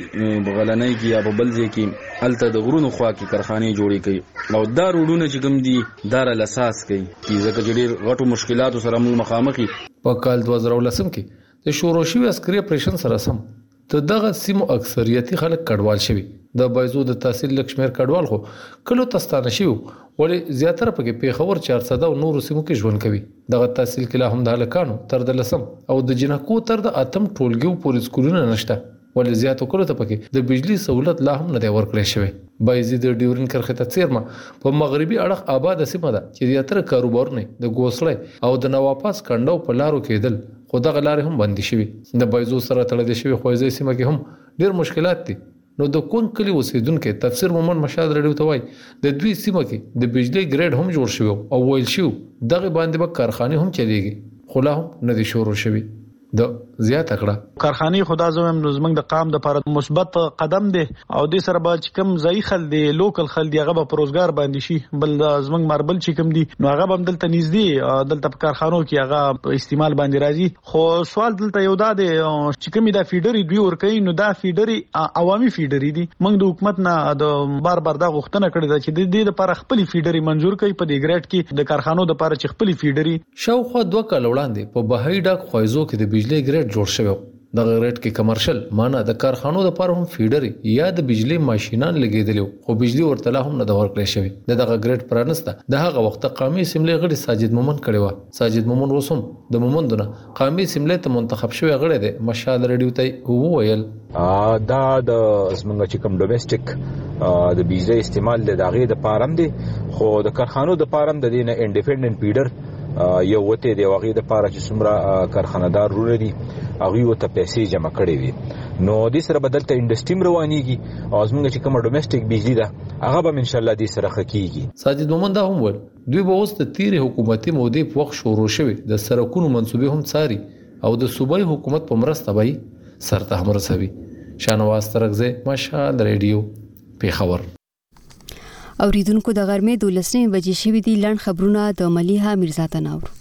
په غلنۍ کې یا په بل ځای کې هلته د غرونو خوا کې کرخانې جوړې کړي او دا روډونه چې کوم دي دا را لساس کړي کی ځکه چې ډیر غټو مشکلاتو سره موږ مخامخ یو. په کال دوه زره او لسم کې د شروع شوي عسکري اپریشن سره سم د دغه سیمو اکثریتي خلک کډوال شوي د بایزو د تحصیل لږ شمیر کډوال خو کلو ته ستانه شوي وو ولې زیاتره پکې پیښور چارسده او نورو سیمو کې ژوند کوي دغه تحصیل کې لا هم د هلکانو تر د لسم او د جنکو تر د اتم ټولګیو پورې سکولونه نشته ولې زیاتو کلو ته پکې د بجلي سهولت لا هم نه دی ورکړی شوی. بایزید د ډیورین کرښې ته څېرمه په مغربي اړخ آباده سیمه ده چې زیاتره کاروبارونه یې د ګوسړی او د نواپاس کنډو په لارو کېدل خو دغه لارې هم بندې شوي. د بایزو سره تړلې شوې خویزۍ سیمه کې هم ډېر مشکلات دي نو د کونګ کلي اوسېدونکی تفسیر مومند مشال راډیو ته وايي د دوی سیمه کې د بجلۍ ګرېډ هم جوړ شوی او ویل شوي و دغې باندې به کارخانې هم چلېږي خو لا هم نه دي شروع شوي. ده زیاته کړه. کارخانې خو دا زه وایم نو زمونږ د قام دپاره مثبت قدم دی او دې سره به چې کوم ځايي خلک دي لوکل خلک دي هغه به په روزګار باندې شي بل زمونږ ماربل چې کوم دي نو هغه به هم دلته نږدې دلته په کارخانو کې هغه په استعمال باندې راځي خو سوال دلته یو دا دی چې کومې دا فیډري دوی ورکوي نو دا فیډري عوامي فیډري دي موږ د حکومت نه د بار بار دا غوښتنه کړې ده چې د دې لپاره خپل فیډري منزور کړي په دې ګریډ کې د کارخانو لپاره چې خپل فیډري شاوخوا دوه کاله وړاندې په بهايي ډاک خوایزو کې د بجلۍ ګرېډ جوړ شوی و. دغه ګرېډ کې کمرشل، معنی د کارخانو لپاره هم فیډرې یا د بجلۍ ماشینان لګېدلي وو، خو بجلي ورته لا هم نه ده ورکړل شوې. د دغه ګرېډ پرانسته د هغه وخت قامي اسمبلۍ غړي ساجد مومند کړې وه. ساجد مومند اوس هم د مومندو نه قامي اسمبلۍ ته منتخب شوی غړی دی، مشال رېډیو ته یې وویل. دا د زمونږ چې کوم ډومېسټک د بجلی استعمال د داغې د پارم دی خو د کارخانو د پارم د دینه انډیپندنت پیډر یو وته دی واغې د پاره چې څومره کارخانهدار رونه دي هغه وته پیسې جمع کړي وي نو د سره بدلته انډستری روانيږي او زمونږ چې کوم ډومېسټک بجلی ده هغه به ان شاء الله د سره خکېږي ساجد مومند هم ول دوی به اوس د تیرې حکومتي مودې په وخت شروع شوی د سرکونو منصوبې هم څاري او د صوبائی حکومت په مرسته به یې سرته هم رسوي شانواز ترکزی مشال ریډیو پیښور اوریدونکو د غرمې 12 بجې شوې دي لړ خبرونه د مليها مرزا تناور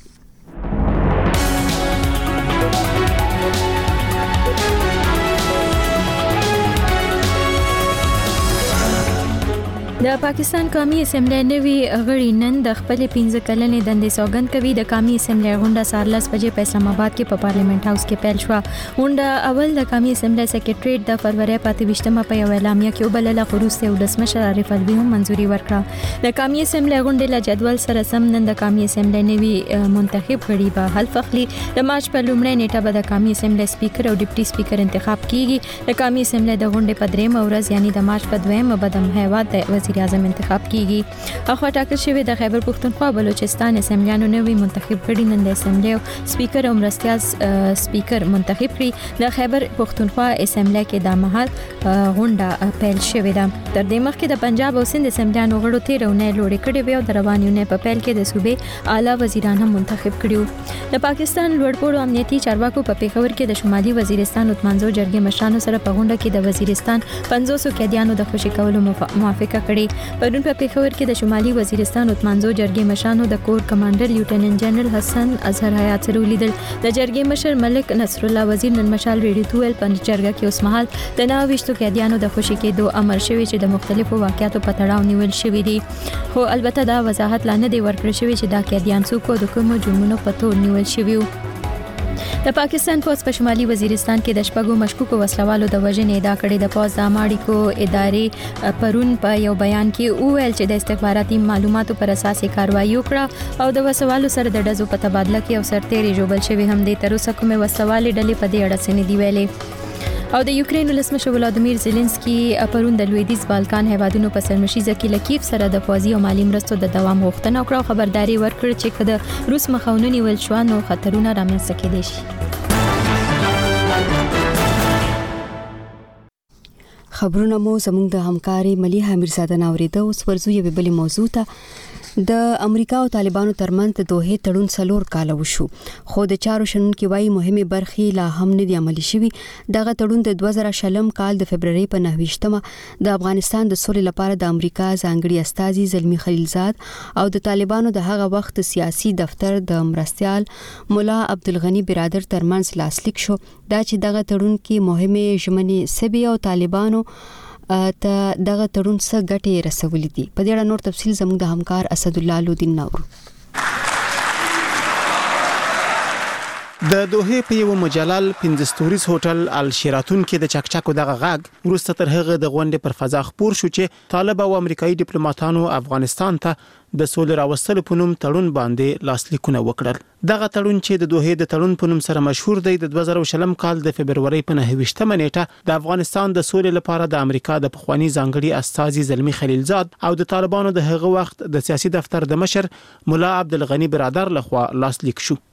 د پاکستان قومي اسمبلی نوي غړي نن د خپلې 15 کلنې دندې سوګند کوي د قومي اسمبلی غونډه سارلس بجې په اسلام آباد کې په پارلیمنت هاوس کې پیل شو غونډه اول د قومي اسمبلی سیکریټریټ د فروری پاتې وشتمه په یو اعلامیه کې وبلله خروسته ولسمشر عارف علوي هم منځوري ورکړه د قومي اسمبلی غونډې له جدول سره سم نن د قومي اسمبلی نوي منتخب غړي به حل فخلي د مارچ په لومړۍ نیټه به د قومي اسمبلی سپیکر او ډیپټي سپیکر انتخاب کیږي د قامي اسمبلی د غونډې په دریم ورځ یعنی د مارچ په دویمه به د هیواد د وزیر اعظم انتخاب کیږي اخوا ټاکل شوې د خیبر پښتونخوا بلوچستان اسمبلیانو نوی منتخب کړي نن د اسمبلی سپیکر او مرستیال سپیکر منتخب کړي د خیبر پښتونخوا اسمبلی کې د مهال غونډه پیل شوې ده تر دې مخکې د پنجاب او سند اسمبلیانو غړو تیرونه لوړې کړې وي او د روانیونه په پیل کې د صوبې اعلی وزیران هم منتخب کړیو د پاکستان لوړپوړو امنیتي چارواکو په پیښور کې د شمالي وزیرستان اتمانزو جرګې مشرانو سره په غونډه کې د وزیرستان 500 قیدیانو د خوشی کولو موافقه کړې پرون په پیښور کې د شمالي وزیرستان اتمانزو جرګې مشرانو د کور کمانډر لیوټیننټ جنرال حسن اظهر حیات سره ولیدل د جرګې مشر ملک نصر الله وزیر نن مشال ریډیو تویل په جرګه کې اوسمهال د 29 قیدیانو د خوشی کېدو امر شوی چې د مختلفو واقعاتو په تړاو نیول شوی دی خو البته دا وضاحت لا نه دی ورکړل شوی چې دا قیدیان څوک او د کومو جرمونو په تور نیول شوي وو د پاکستان پوز په شمالي وزیرستان کې د شپږو مشکوکو وسلوالو د وژنې ادعا کړې د پوز د اماړیکو ادارې پرون په یو بیان کې وویل چې د استخباراتي معلوماتو پر اساس یې کاروایی وکړه او د وسلوالو سره د ډزو په تبادله کې او سرتېري جوړل شوی هم دی تر اوسه کومه وسلوالې ډلې په دې اړه څه نه دی ویلي او د یوکرين ولسمشر ولادمیر زيلنسکي پرون د لویدیز بالکان هیوادونو په سرمشيزه کې لکیف سره د فوزي او مالی مرستو د دوام غوښتنه وکړه او خبرداري ورکړ چې کله روس مخاوني نیول شو نو خطرونه رامنځته کېدي شي خبرونه مو زموږ د همکارې مليحه میرزاده نه اوریده اوس ورزو یوې بلې موضوع ته د امریکا او طالبانو ترمنځ د دوه تړون څلور کاله وشو خو د چارو شنونکي وایي مهمه برخې لا هم نه دی عملی شوی دغه تړون د 2000 شلم کال د فبرवरी په 9مه د افغانستان د سولې لپاره د امریکا ځانګړي استاذي زلمی خلیلزاد او د طالبانو د هغه وخت سیاسي دفتر د مرستيال مولا عبدالغنی برادر ترمنځ لاسلیک شو دا چې دغه تړون کې مهمه ژمنې سبي او طالبانو ته دغه تړون څه ګټې رسولې دي په دې اړه نور تفصيل زموږ د همکار اسد الله لودین نور د دوه په یو مجلل 15 ستوریز هوټل الشراتون کې د چکچکو دغه غږ ورسته تر هغه د غونډې پر فضا خپور شو چې طالب او امریکایي ډیپلوماټانو افغانستان ته د سولې راوستلو په نوم تړون باندې لاسلیکونه وکړل. دغه تړون چې د دوحې د تړون په نوم سره مشهور دی، د دوه زره او شلم کال د فبرورۍ په نهه ویشت مه نېټه د افغانستان د سولې لپاره د امریکا د پخواني ځانګړي استازي زلمي خلیلزاد او د طالبانو د هغه وخت د سیاسي دفتر د مشر ملا عبدالغني برادر له خوا لاسلیک شو.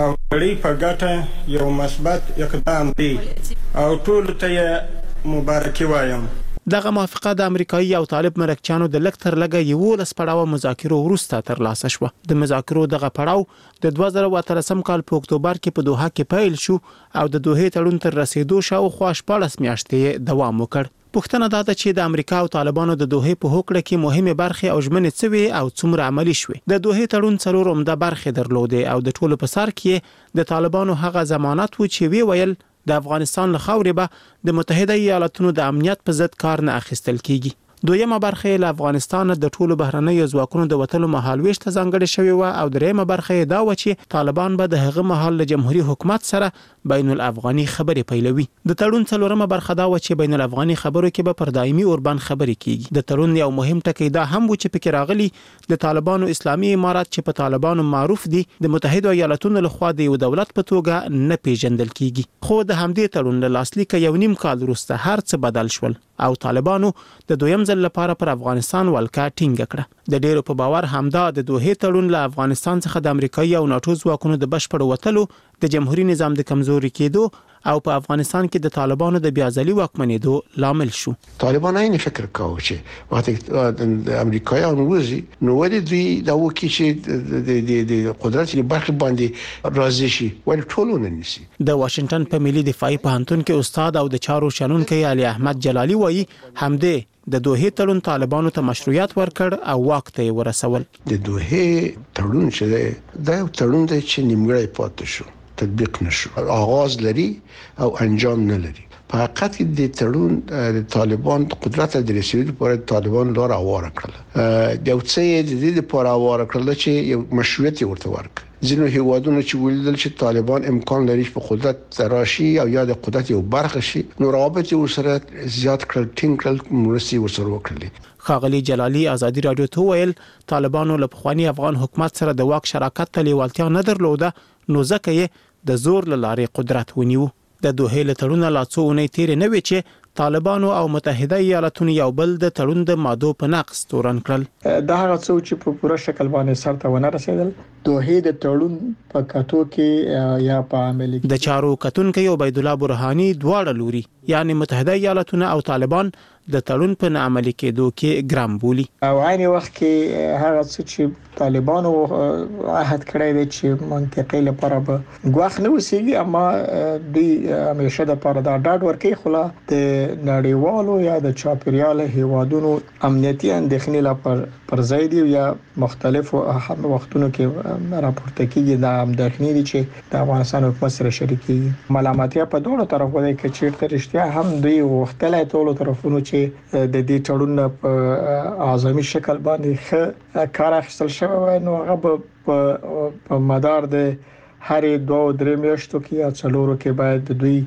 او نړۍ په ګټه یو مثبت اقدام دی او ټولو ته یې مبارکي وایم. دغه موافقه د امریکايي او طالب مرکچیانو د لږ تر لږه یوولس پړاوه مذاکرو وروسته تر لاسه شوه. د مذاکرو دغه پړاو د دوه زره او اتلسم کال په اکتوبر کې په دوحه کې پیل شو او د دوحې تړون تر رسېدو شاوخوا شپاړس میاشتې یې دوام وکړ. پوښتنه دا ده چې د امریکا او طالبانو د دوحې په هوکړه کې مهمې برخې او ژمنې څه وې او څومره عملي شوې؟ د دوحې تړون څلور عمده برخې درلودې او د ټولو په سر کې یې د طالبانو هغه ضمانت و چې ویې ویل د افغانستان له خاورې به د متحده ایالتونو د امنیت په ضد کار نه اخیستل کېږي. دویمه برخه یې له افغانستانه د ټولو بهرنیو ځواکونو د وتلو مهالوېش ته ځانګړې شوې وه او درېیمه برخه یې دا وه چې طالبان به د هغه مهال له جمهوري حکومت سره بین الافغاني خبرې پیلوي. د تړون څلورمه برخه دا وه چې بین الافغاني خبرو کې به پر دایمي اوربند خبرې کېږي. د تړون یو مهم ټکی دا هم و چې پکې راغلي، د طالبانو اسلامي امارت چې په طالبانو معروف دي، د متحدو ایالتونو له خوا د یو دولت په توګه نه پېژندل کېږي. خو د همدې تړون له لاسلیکه یو نیم کال وروسته هر څه بدل شول او طالبانو د دویم ځل لپاره پر افغانستان ولکه ټینګه کړه. د ډېرو په باور همدا د دوحې تړون له افغانستان څخه د امریکايي او ناټو ځواکونو د بشپړ وتلو د جمهوري نظام د کمزوري کېدو او په افغانستان کې د طالبانو د بیا ځلي واکمنېدو لامل شو. طالبانو عین فکر کاوه چې وخت د امریکایانو وځي نو ولې دوی دا وکړي چې د قدرت یې برخې باندې راضي شي ولې ټول ونه نیسي. د واشنګټن په ملي دفاعي پوهنتون کې استاد او د چارو شنونکی علي احمد جلالي وايي، همدې د دوحې تړون طالبانو ته مشروعیت ورکړ او واک ته یې ورسول. د دوحې تړون چې دی، دا یو تړون دی چې نیمګړی پاتې شو، تطبیق نه شو. آغاز لري او انجام نه لري. په حقیقت کې دې تړون د طالبان قدرت ته د رسیدو لپاره د طالبانو لاره هواره کړله. یو څه یې د دې لپاره هواره کړله چې یو مشروعیت یې ورته ورکړ. ځینو هیوادونو چې ولیدل چې طالبان امکان لري چې په قدرت راشي او یا د قدرت یو برخه شي نو روابط یې ورسره زیات کړل، ټینګ کړل، مرستې یې ورسره وکړلې. ښاغلي جلالي ازادي راډیو ته وویل، طالبانو له پخواني افغان حکومت سره د واک شراکت ته لېوالتیا نه درلوده نو ځکه یې د زور له لارې قدرت ونیو. د دوحې له تړونه لا څو اونۍ تېرې نه وې چې طالبانو او متحده ایالتونو یو بل د تړون د مادو په نقض تورن کړل. دا هغه څه وو چې په پوره شکل باندې سر ته ونه رسېدل. دوحې د تړون په کتو کې یا په عملي کېدو کې. د چارو کتونکی عبیدالله برهاني دواړه لوري یعنې متحده ایالتونه او طالبان د تړون په نه عملي کېدو کې ګرم بولي. او عین وخت کې هغه څه چې طالبانو عهد کړی دی چې منطقې لپاره به ګواښ نه اوسېږي اما دوی همېشه لپاره دا ډاډ ورکوي خو لا د نړیوالو یا د چاپېریال هېوادونو امنیتي اندېښنې لا پر ځای دي او یا مختلفو وختونو کې راپورته کیږي دا اندیښنې دي چې د افغانستان حکومت سره شریکیږي. ملامتیا په دواړو طرفو ده که چیرته رښتیا هم دوی غوښتلای ټولو طرفونو چې د دې تړون نه په اعظامي شکل باندې ښه کار اخیستل شوی وای نو هغه به په مدار د هرې دوه درې میاشتو کې یا څلورو کې باید دوی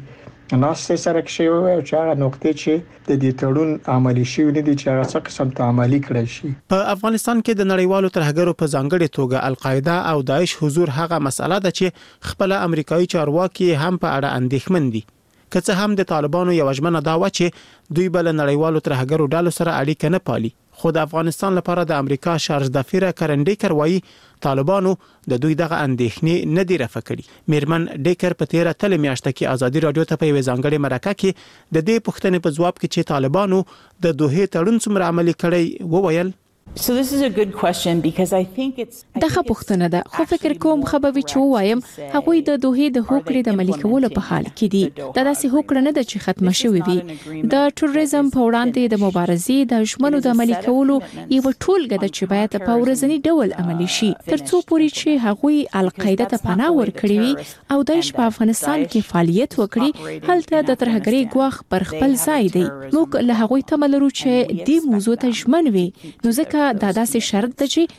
ناسته سره کښې وای او چې هغه نقطې چې د دې تړون عملي شوي نه دي چې هغه څه قسم ته عملي کړای شي. په افغانستان کې د نړیوالو ترهګرو په ځانګړې توګه القاعده او داعش حضور هغه مسئله ده چې خپله امریکايي چارواکي یې هم په اړه اندېښمن دي. که څه هم د طالبانو یوه ژمنه دا وه چې دوی به له نړیوالو ترهګرو ډلو سره اړیکه نه پالي، خو د افغانستان لپاره د امریکا شارژ دفیره کرن ډیکر وايي، طالبانو د دوی دغه اندېښنې نه دي رفع کړي. مېرمن ډیکر په تېره تلې میاشت کې ازادي راډیو ته په یوې ځانګړې مرکه کې د دې پوښتنې په ځواب کې چې طالبانو د دوحې تړون څومره عملي کړی، وویل. دا ښه پوښتنه ده، خو فکر کوم ښه به وي چې ووایم، هغوی د دوحې د هوکړې د عملي کولو په حال کې دي. دا داسې هوکړه نه ده چې ختمه شوې وي. د تروریزم په وړاندې د مبارزې د ژمنو د عملي کولو یوه ټولګه ده چې باید په ورځني ډول عملي شي، تر څو پورې چې هغوی القاعده ته پناه ورکړې وي او داعش په افغانستان کې فعالیت وکړي، هلته د ترهګرۍ ګواښ پر خپل ځای دی. موږ له هغوی تمه لرو چې دې موضوع ته ژمن وي، نو ځکه دا داسې شرط ده چې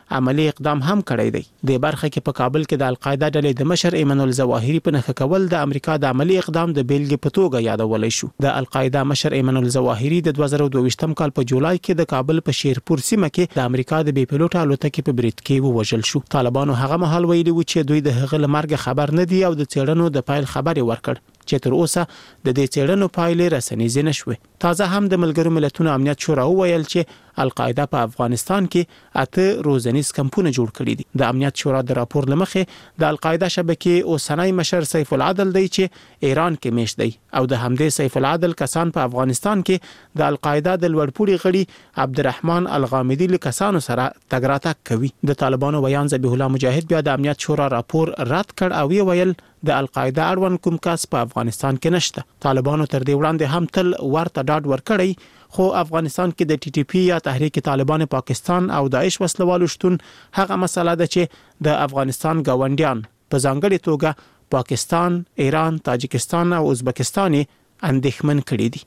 عملي اقدام هم کړی دی. دې برخه کې په کابل کې د القاعده ډلې د مشر ایمن الظواهري په نښه کول د امریکا د عملي اقدام د بېلګې په توګه یادولی شو. د القاعده مشر ایمن الظواهري د دوه زره او دوه ویشت کال په جولای کې د کابل په شېرپور سیمه کې د امریکا د بې پیلوټه الوتکې په برید کې ووژل شو. طالبانو هغه مهال ویلي و چې دوی د هغه له مرګه خبر نه دي او د څېړنو د پیل خبر یې ورکړ چې تر اوسه د دې څېړنو پایلې رسنیزې نه شوې. تازه هم د ملګرو ملتونو امنیت شورا وویل چې القاعده په افغانستان کې اته روزنیز کمپونه جوړ کړي دي. د امنیت شورا د راپور له مخې د القاعده شبکې اوسنی مشر سیف العدل دی چې ایران کې میشت دی او د همدې سیف العدل کسان په افغانستان کې د القاعده د لوړپوړي غړي عبدالرحمن الغامدي له کسانو سره تګ راتګ کوي. د طالبانو ویاند ذبیح الله مجاهد بیا د امنیت شورا راپور رد کړ او ویې ویل، د القاعده اړوند کوم کس په افغانستان کې نشته. طالبانو تر دې وړاندې هم تل ورته ډاډ ورکړی، خو افغانستان کې د ټي ټي پي یا تحریک طالبان پاکستان او داعش وسله والو شتون هغه مسئله ده چې د افغانستان ګاونډیان په ځانګړې توګه پاکستان، ایران، تاجکستان او ازبکستان یې اندېښمن کړي دي.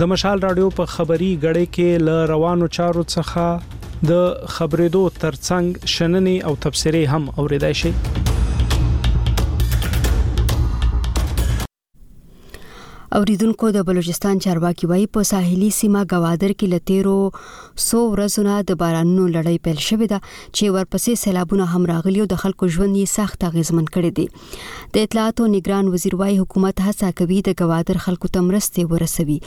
د مشال رادیو په خبري غړې کې ل روانو چارو څخه د خبرېدو ترڅنګ شننې او تبصرې هم اوریدای شئ اوریدونکو د بلوچستان چارواکي وایي په ساحلي سیمه گوادر کې لتیرو سو ورځو نه د بارانونو لړۍ پیل شوې ده چې ورپسې سیلابونه هم راغلي او د خلکو ژوند یې سخت اغیزمن کړی دی د اطلاعاتو نگران وزیر وایي حکومت هڅه کوي د ګوادر خلکو ته مرستې ورسوي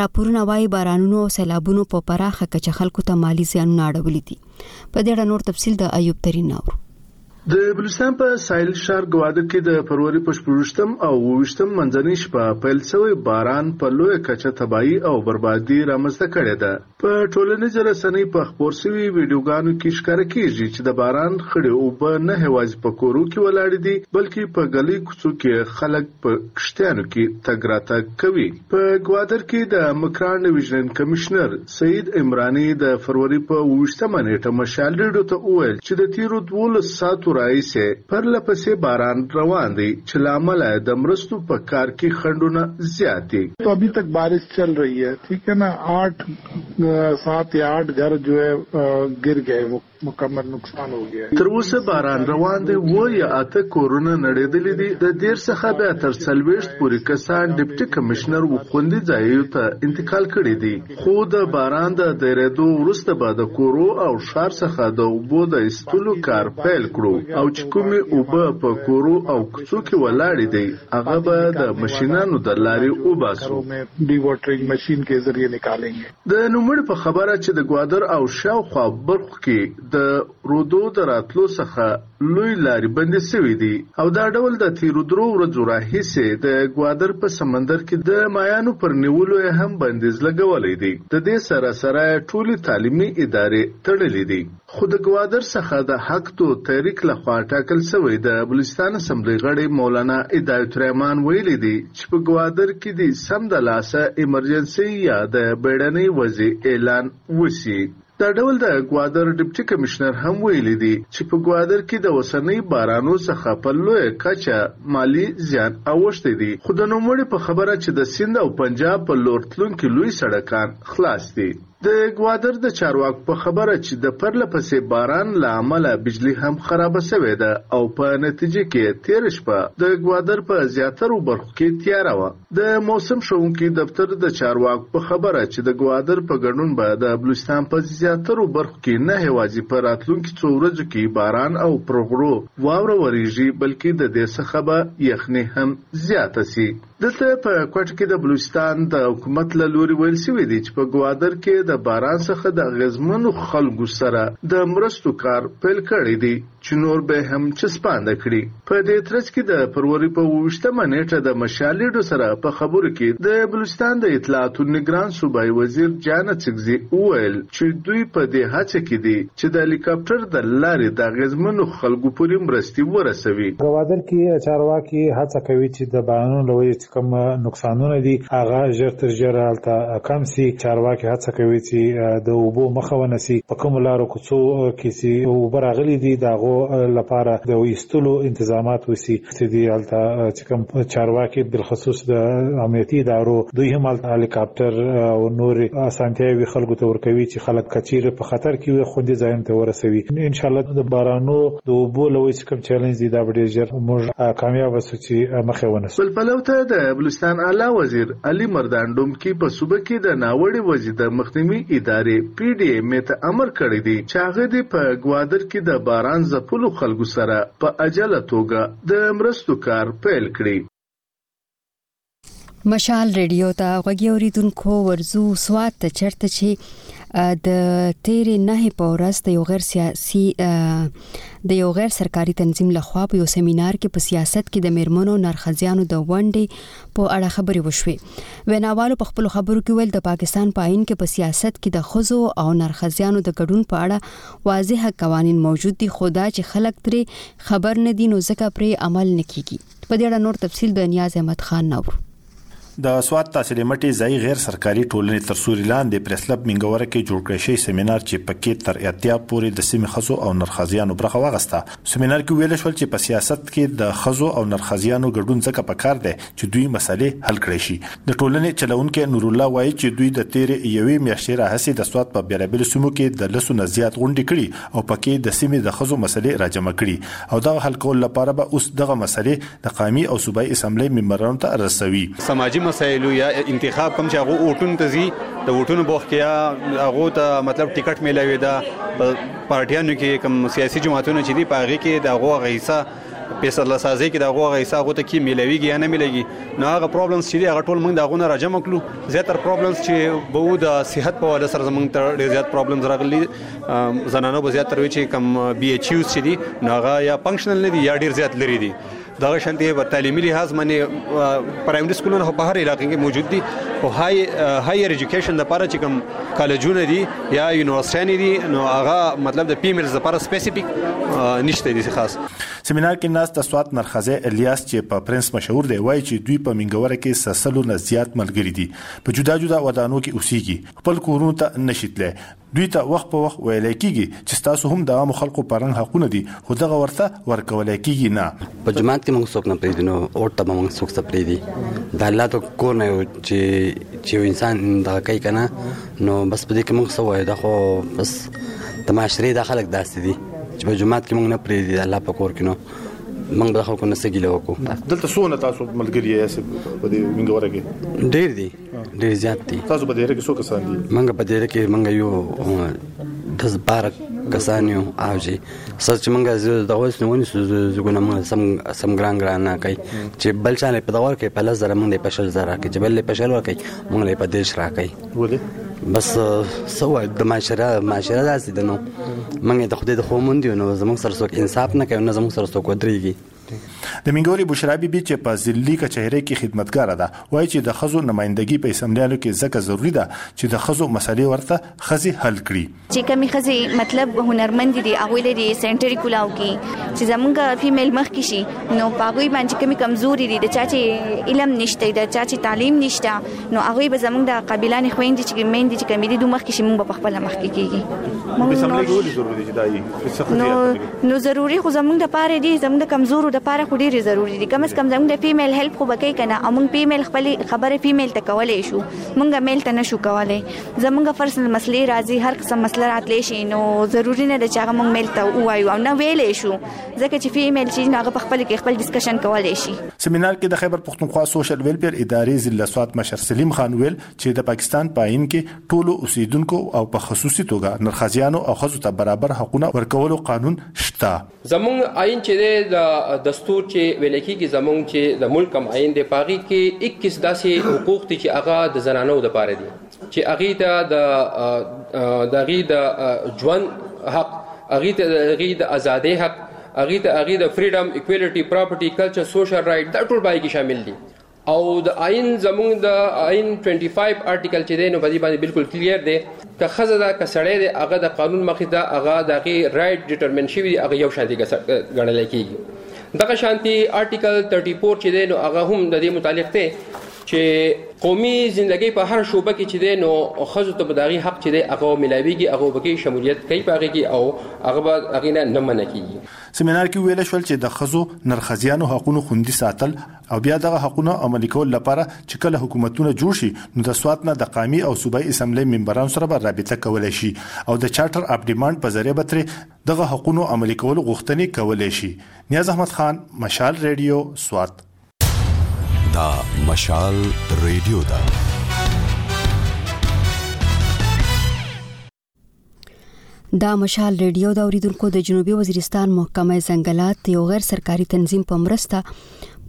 راپورونه وایي بارانونو او سیلابونو په پراخه کچه خلکو ته مالی زیانونه اړولي دي په دې اړه نور تفصیل د ایوب ترین نور د بلوچستان په ساحل ښار ګواده کې د فروری په شپږویشتم او اوویشتم منځنۍ شپه پیل شوی باران په لویه کچه تباهي او بربادي رامنځته کړې ده. په ټولنیزه رسنۍ په خپور سوي ویډیوګانو کې ښکاره کیږي چې د باران خړې اوبه نه هیوازې په کورو کې ولاړې دي بلکې په ګلۍ کوڅو کې خلک په کښتیانو کې تګ راتګ کوي په ګوادر کې د مکران ډویژن کمشنر سعید عمراني د فروری په اوویشتمه نیټه مشال ریډو ته وویل چې د تیرو دوولس ساعتو راهیسې پرله پسې باران روان دی چې له امله یې د مرستو په کار کې خنډونه زیات دي. تو ابي تک بارش چل رهي هې ټيک هې نه آټ سات يا آټ ګهر جو هې ګر ګئې هې مکمل نقصان هو ګيا هې. تر اوسه باران روان دی اووه یا اته کورونه نړېدلي دي د دېرش څخه بیا تر څلوېښت پورې کسان ډپټي کمشنر و خوندي ځاییو ته انتقال کړي دي. خو د باران د درېدو وروسته به د کورو او ښار څخه د اوبو د ایستلو کار پیل کړو او چې کومې اوبه په کورو او کوڅو کې ولاړې دی هغه به د مشینانو د لارې وباسو. د نوموړي په خبره چې د ګوادر او شاوخوا برخو کې د رودو د راتلو څخه، لوی لاري بندې سوي دي او دا ډول د تېرو درو ورځو راهیسې د ګوادر په سمندر کي د مایانو پر نیولو یې هم بندیز لګولی دی. د دې سره سره یې ټولي تعلیمي ادارې تړلي دي. خو د ګوادر څخه د حق دو تحریک له خوا ټاکل سوی د بلوچستان اسمبلۍ غړی مولانا هدایت الرحمن ویلي دي چي په ګوادر کي دي سمدلاسه ایمرجنسۍ یا د بیړنۍ وضعي اعلان وسي. دا ډول د ګوادر ډپټي کمشنر هم ویلي دي چې په ګوادر کې د اوسنۍ بارانو څخه په لویه کچه مالي زیان اوښتی دی خو د نوموړي په خبره چې د سیند او پنجاب په لور تلونکي لوی سړکان خلاص دي. د ګوادر د چارواکو په خبره چې د پرله پسې باران له امله بجلي هم خرابه شوې ده او په نتیجه کې تېره شپه د ګوادر په زیاترو برخو کې تیاره وه. د موسم ښوونکي دفتر د چارواکو په خبره چې د ګوادر په ګډون به د بلوچستان په زیاترو برخو کې نه یوازې په راتلونکي څو ورځو کې باران او پر غرو واوره وریږي بلکې د دې څخه به یخني هم زیاته شي دلته په کوټه کې د بلوچستان د حکومت له لوري ویل شوي دي چې په ګوادر کې د باران څخه د اغیزمنو خلکو سره د مرستو کار پیل کړی دی چې نور به هم چسپانده کړي. په دې ترڅ کې د فروري په اوویشت مه نېټه د مشالېډو سره په خبرو کې د بلوچستان د اطلاعاتو نګران صوبايي وزیر جان اڅکزي وویل چې دوی په دې هڅه کې دي چې د هلیکاپټر د لارې د اغېزمنو خلکو پورې مرستې ورسوي. ګوادر کې چارواکي هڅه کوي چې د بارانونو له وجې کوم نقصانونه دي هغه ژر تر ژره هلته کم سي، چارواکي هڅه کوي چي د اوبو مخه ونسي، په کومو لارو کوڅو کي چي اوبه راغلي دي د هغو له پاره د ایستلو انتظامات وسي چي دوی هلته چي کوم چارواکي بالخصوص د امنیتي ادارو دوی هم هلته هلیکاپټر او نوري اسانتیاوي خلګو ته ورکوي چي خلګ که چیري په خطر کي وي خوندي ځایونو ته ورسوي، انشاالله د بارانو د اوبو له وجي چي کوم چیلنج دي دا به ډیر ژر موږ کامیابه سو. چی مخه ونه سو. بل پلو ته د بلوچستان اعلی وزیر علی مردان ډومکی په صوبه کی د ناوړی وضعی د مخنیوی اداری پی ډی ایم ای ته امر کړی دی چی هغه دی په ګوادر کی د باران ځپلو خلګو سره په عجله توګه د مرستو کار پیل کړی. مشال ریډیو ته غوږی اوریدونکو ورزو سواد ته چرته چې د تیرې نه په ورځ د یو غیر سیاسي د یو غیر سرکاري تنظیم لخوا په یو سیمینار کې په سیاست کې د میرمنو نرخزیانو د ونډې په اړه خبرې وشوې ویناوالو په خپل خبرو کې ویل د پاکستان په عین کې په سیاست کې د خزو او نرخزیانو د ګډون په اړه واضح قوانين موجود دي خو دا چې خلک ترې خبر نه دي نو ځکه پرې عمل نه کیږي په دې اړه نور تفصیل د نیاز احمد خان نه اورو. د سوات تحصیلې مټې ځايي غیر سرکاري ټولنې تر سوري لاندې پرېسلب مینګوره کې جوړ کړی شی سمینار چې په کې تر اتیا پورې د سیمې ښځو او نرښځیانو برخه واغسته سمینار کې وویل شول چې په سیاست کې د ښځو او نرښځیانو ګډون ځکه په کار دی چې دوی مسلې حل کړی شي د ټولنې چلونکی نورالله وایي چې دوی د تېرې یوې میاشتې راهسې د سوات په بېلابېلو سیمو کې د لسو نه زیات غونډې کړي او پکې د سیمې د ښځو مسلې راجمع کړي او دغه حل کولو لپاره به اوس دغه مسلې د قامي او صوبايي اسمبلۍ ممبرانو ته رسوي. سماجي مسایلو یا انتخاب کوم چې هغه ووټونو ته ځي د ووټونو په وخت کې یا هغو ته مطلب ټیکټ میلاوي ده په پارټیانو کې کوم سیاسي جماعتونه چې دي په هغې کې د هغو هغه حصه فیصله سازي کې د هغو هغه حصه هغو ته کې میلاویږي یا نه میلاویږي نو هغه پرابلمز چې دي هغه ټول موږ د هغو نه راجمع کړو زیاتره پرابلمز چې به وو د صحت په حواله سره زموږ ته ډېر زیات پرابلمز راغلي زنانو به زیات تروي چې کم بي ایچ یوز چې دي نو هغه یا فنکشنل نه دي یا ډیر زیات لري دي دغه شانتي په تعلیمي لحاظ باندې پرایمري سکولونه په هر علاقې کې موجود دي او های هایر ایجوکیشن لپاره چې کوم کالجونه دي یا یونیورسيټي دي نو هغه مطلب د پیمرز لپاره سپیسیفیک نشته دي خاص سیمینار کې ناس د سوات نرخزه الیاس چې په پرنس مشهور دی وایي چې دوی په منګوره کې سسلو نه زیات ملګری دي په جدا جدا ودانو کې اوسېږي خپل کورونو ته نشیتله دوی ته وخت په وخت ویلی کیږی چی ستاسو هم د عامو خلقو په رنګ حقونه دی خو دغه ورته ورکولی کیږی نه. په جومات کی مونږ څوک نه پریږدی نو اوټ ته به مونږ څوک څه پریږدی د الله د کور نه یو چی چی یو انسان دغه کوي کنه نو بس په دی کی مونږ څه وایو دا خو بس د معاشری دا خلک داسی دی چی په جومات کی مونږ نه پریږدی د الله په کور کی نو موږ به خلکو نه څه ګیله وکړو دلته څونه تاسو ملګري یې په دې وینګوره کې ډیر دي ډیر زیات دي تاسو په دایره کې څو کسان دي منګ په دایره کې منګ یو د بار کسان یو او چې سر چې منګ د اوس نو ونی زګونه موږ سم سم ګران ګران نه کوي چې بل چانه په دور کې په لزر موږ په شل زره کې چې بل په شل ورکې موږ په دیش راکې ولې بس سو د معاشره معاشره داسې ده نو موږ د خدای د خو مونږ دی نو زموږ سره څوک انصاف نه کوي نو زموږ سره څوک ودرېږي د مینګولې بشرا بي بي چې په ضلعي کچهرۍ کې خدمتګاره ده وايي چې د ښځو نمایندګي په اسمبلیانو کې ځکه ضروري ده چې د ښځو مسلې ورته ښځې حل کړي. چې کمی ښځې مطلب هنرمند دي هغه لري سنټري کولاو کې چې زمونږ فیمیل مخ کې شي نو پاګوي باندې کمی کمزوري دي د چا چې علم نشته د چا چې تعلیم نشته نو هغه به زمونږ د قبیلانې خويندې چې مېندې چې کمی دي دوه مخ کې شي مونږ په خپل مخ کې کیږي مونږ نو نو ضروری خو زمونږ د پاره دي زمونږ د کمزورو د پاره خو ډیره ضروری دي کم از کم زمونږ د فیمیل هیلپ خو بکې کنه او مونږ فیمیل خپل خبره فیمیل ته کولای شو مونږ میل ته نشو کولای زمونږ فرسنل مسلې راځي هر قسم مسله راتلی شي نو ضروری نه ده چې هغه مونږ میل ته وایو او نه ویلې شو ځکه چې فیمیل چې هغه په خپل کې خپل ډیسکشن کولای شي سیمینار کې د خیبر پښتونخوا سوشل ویلفیر ادارې ضلع سوات مشر سلیم خان ویل چې د پاکستان په آئین کې ټولو اوسېدونکو او په خصوصي توګه نرښځیانو او ښځو ته برابر حقونه ورکولو قانون شته. زمونږ آئین چې دی د دستور چې ویل کېږي زمونږ چې د ملک کوم آئین دی په هغې کې اکیس داسې حقوق دي چې هغه د زنانو لپاره دي چې هغې ته د د هغې د ژوند حق هغې ته د هغې د ازادۍ حق هغې ته هغې د فریډم ایکویلټي پراپرټي کلچر سوشل رایټ دا ټول پای کې شامل دي او د آئین زمونږ د آئین 25 آرټیکل چې دی نو په دې باندې بالکل کلیر دی که خزه ده که سړی دی هغه د قانون مخې ته هغه د هغې رائټ ډیټرمن شوي دي هغه یو شان دي ګڼل کېږي دغه شانتي آرټیکل 34 چې دی نو هغه هم د دې متعلق دی چې قومي زندګۍ په هر شوبه کې چې دی نو ښځو ته به د هغې حق چې دی هغه میلاویږي هغه به کې شمولیت کوي په هغې کې او هغه به هغې نه نه منع کېږي سیمینار کې ویل شول چې د ښځو نرښځیانو حقونو خوندي ساتل او بیا دغه حقونو عملي کولو لپاره چې کله حکومتونه جوړ شي نو د سوات نه د قامي او صوبايي اسمبلۍ ممبرانو سره به رابطه کولای شي او د چارټر اف ډیمانډ په ذریعه به ترې دغه حقونو عملي کولو غوښتنې کولای شي نیاز احمد خان مشال ریډیو سوات دا مشال ریډیو ده دا مشال ریډیو د اوریدونکو د جنوبي وزیرستان محکمه ځنګلات یو غیر سرکاري تنظیم په مرسته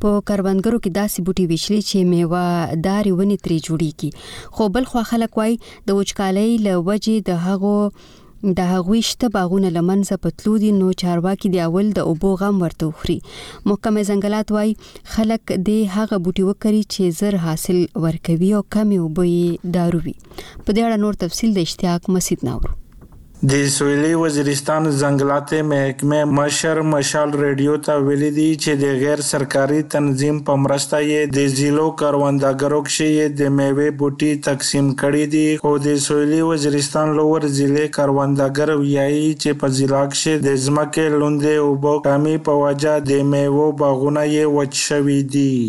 په کروندګرو کې داسې بوټي ویشلي چې میوه داري ونې ترې جوړیږي خو بل خو خلک وای د وچکالۍ له وجې د هغو د هغوی شته باغونه لمنځه په تلو دي نو چارواکي دی اول د اوبو غم ورته وخوري محکمه ځنګلات وای خلک دی هغه بوټي وکري چې زر حاصل ورکوي او کمی اوبه یې داروي په دې اړه نور تفصیل د اشتیاق مسید ناورو د سویلي وزیرستان ځنګلاتې محکمې مشر مشال ریډیو ته ویلي دي چې د غیر سرکاري تنظیم په مرسته یې د ضلعو کروندګرو کښې یې د میوې بوټي تقسیم کړي دي خو د سویلي وزیرستان لوور ضلعې کروندګر ویايي چې په ضلع کښې د ځمکې لوندې اوبو کمي په وجه د میوو باغونه یې وچ شوي دي.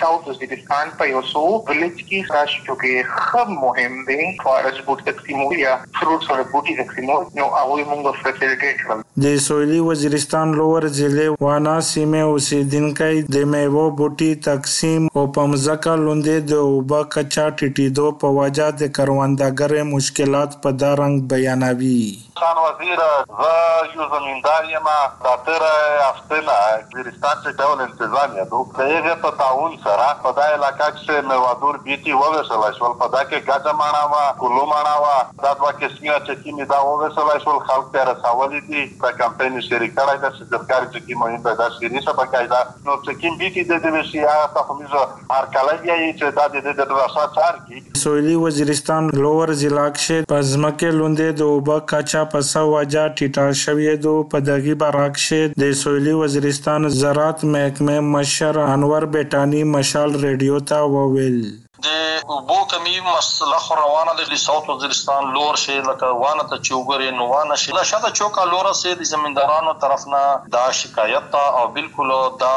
ساوت ازبیکستان په یو سو ولیج کی تاسی چوکی خه مهم دی فارس بوټ تقسیموی یا فروټس او بوټی تقسیموی نو هغوی مونږ فسیلیټیټ کړل. د سویلی وزیرستان لوور ضلعی وانا سیمه اوسیدنکی د میوو بوټی تقسیم او په مځکه لوندی د اوبه کچه ټیټیدو په وجه د کروندګری مشکلات په دا رنګ بیانوی. خان وزیره! زه یو زمیندار یم، داتر هفته نه ګویرستان چه ډول انتظام یدو، د هغه په تعاون سره په دا علاقه کښې میوادور بیتی وویشلای شول، په دا کښې ګجه مڼه وه، کلو مڼه وه، دا دوه قسمه چه کیمی دا وویشلای شول، خلق ته رسولی دی، دا کمپینی شیری کړی ده، شجرکاری چه کیم مهم دی دا شیری شه په قاعده، نور چه کیم بیتی دی دی ویشی هغه تخمیزو هرکلی بیایی چه دا دی دی د ډرا شه چار. د سویلي وزیرستان لوور ضلع کښې په ځمکې لوندې د اوبه کچه په څه وجه ټیټه شویدو په دغي باره کښې د سویلي وزیرستان زراعت محکمې مشر انور بټاني مشال ریډیو ته وویل. د اوبو کمي مسله خو روانه ده د ساوت وزیرستان لوور شې لکه وانه ته چې وګورې نو وانه شې له شاته چوکه لوره سې د زمیندارانو طرف نه دا شکایت ده او بلکل دا